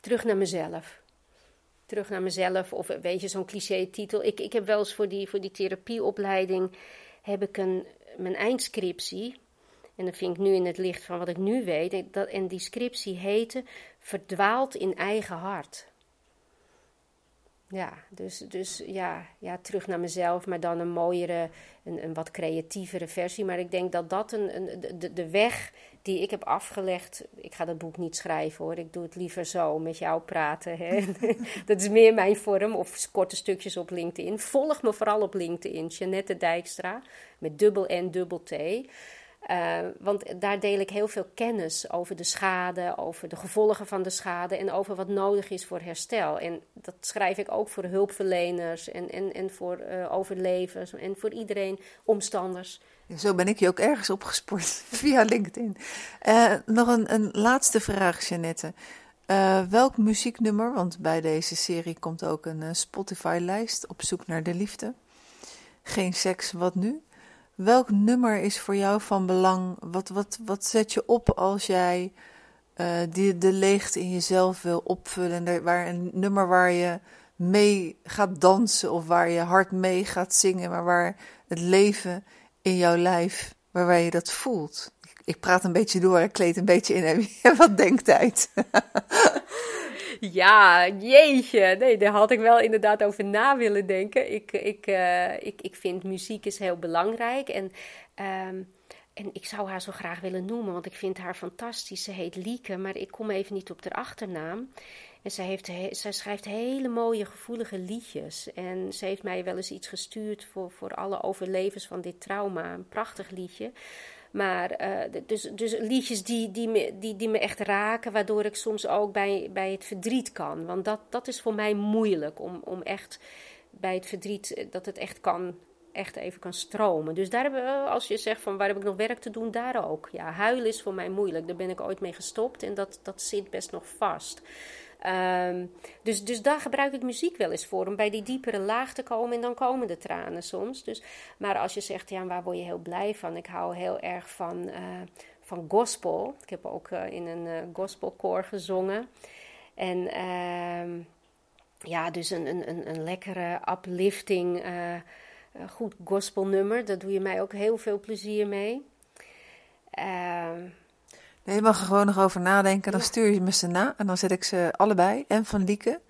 terug naar mezelf terug naar mezelf. Of weet je, zo'n cliché-titel. Ik, ik heb wel eens voor die, voor die therapieopleiding heb ik een, mijn eindscriptie. En dat vind ik nu in het licht van wat ik nu weet. Dat, en die scriptie heette Verdwaald in eigen hart. Ja, dus, dus ja, ja, terug naar mezelf, maar dan een mooiere, een, een wat creatievere versie. Maar ik denk dat dat een, een, de, de weg die ik heb afgelegd. Ik ga dat boek niet schrijven hoor, ik doe het liever zo met jou praten. Hè? dat is meer mijn vorm, of korte stukjes op LinkedIn. Volg me vooral op LinkedIn, Jeannette Dijkstra, met dubbel N, dubbel T. Uh, want daar deel ik heel veel kennis over de schade, over de gevolgen van de schade en over wat nodig is voor herstel. En dat schrijf ik ook voor hulpverleners en, en, en voor uh, overlevers en voor iedereen, omstanders. Zo ben ik je ook ergens opgespoord via LinkedIn. Uh, nog een, een laatste vraag, Jeannette. Uh, welk muzieknummer, want bij deze serie komt ook een uh, Spotify-lijst op zoek naar de liefde. Geen seks, wat nu? Welk nummer is voor jou van belang? Wat, wat, wat zet je op als jij die, de leegte in jezelf wil opvullen? Waar een nummer waar je mee gaat dansen of waar je hard mee gaat zingen, maar waar het leven in jouw lijf, waarbij je dat voelt. Ik praat een beetje door, ik kleed een beetje in. Heb wat denktijd? ja, jeetje. Nee, daar had ik wel inderdaad over na willen denken. Ik, ik, uh, ik, ik vind muziek is heel belangrijk. En, um, en ik zou haar zo graag willen noemen, want ik vind haar fantastisch. Ze heet Lieke, maar ik kom even niet op haar achternaam. En zij, heeft, zij schrijft hele mooie, gevoelige liedjes. En ze heeft mij wel eens iets gestuurd voor, voor alle overlevers van dit trauma. Een prachtig liedje. Maar uh, dus, dus liedjes die, die, me, die, die me echt raken, waardoor ik soms ook bij, bij het verdriet kan. Want dat, dat is voor mij moeilijk om, om echt bij het verdriet, eh, dat het echt kan, echt even kan stromen. Dus daar hebben we, als je zegt van waar heb ik nog werk te doen, daar ook. Ja, huilen is voor mij moeilijk. Daar ben ik ooit mee gestopt en dat, dat zit best nog vast. Um, dus, dus daar gebruik ik muziek wel eens voor, om bij die diepere laag te komen en dan komen de tranen soms. Dus, maar als je zegt, ja, waar word je heel blij van? Ik hou heel erg van, uh, van gospel. Ik heb ook uh, in een uh, gospelkoor gezongen. En uh, ja, dus een, een, een lekkere uplifting, goed gospelnummer. Daar doe je mij ook heel veel plezier mee. Nee, je mag er gewoon nog over nadenken. Dan stuur je me ze na en dan zet ik ze allebei. En van Lieke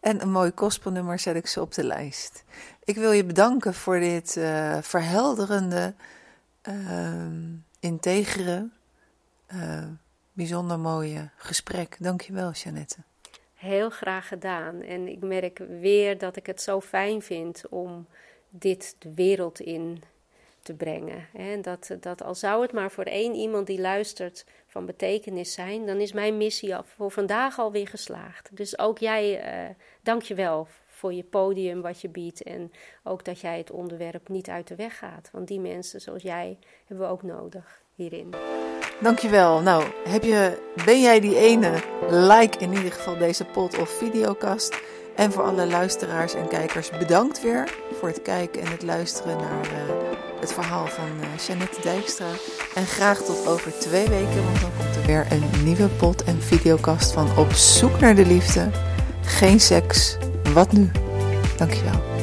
en een mooi gospelnummer zet ik ze op de lijst. Ik wil je bedanken voor dit uh, verhelderende, uh, integere, uh, bijzonder mooie gesprek. Dankjewel, Jeannette. Heel graag gedaan. En ik merk weer dat ik het zo fijn vind om dit de wereld in te brengen. En dat, dat al zou het maar voor één iemand die luistert van betekenis zijn, dan is mijn missie voor vandaag alweer geslaagd. Dus ook jij, uh, dank je wel voor je podium wat je biedt en ook dat jij het onderwerp niet uit de weg gaat. Want die mensen zoals jij hebben we ook nodig hierin. Dankjewel. Nou, heb je, ben jij die ene? Like in ieder geval deze pod of videocast. En voor alle luisteraars en kijkers bedankt weer voor het kijken en het luisteren naar uh, het verhaal van uh, Jeannette Dijkstra. En graag tot over twee weken, want dan komt er weer een nieuwe pod en videocast van Op zoek naar de liefde. Geen seks, wat nu? Dankjewel.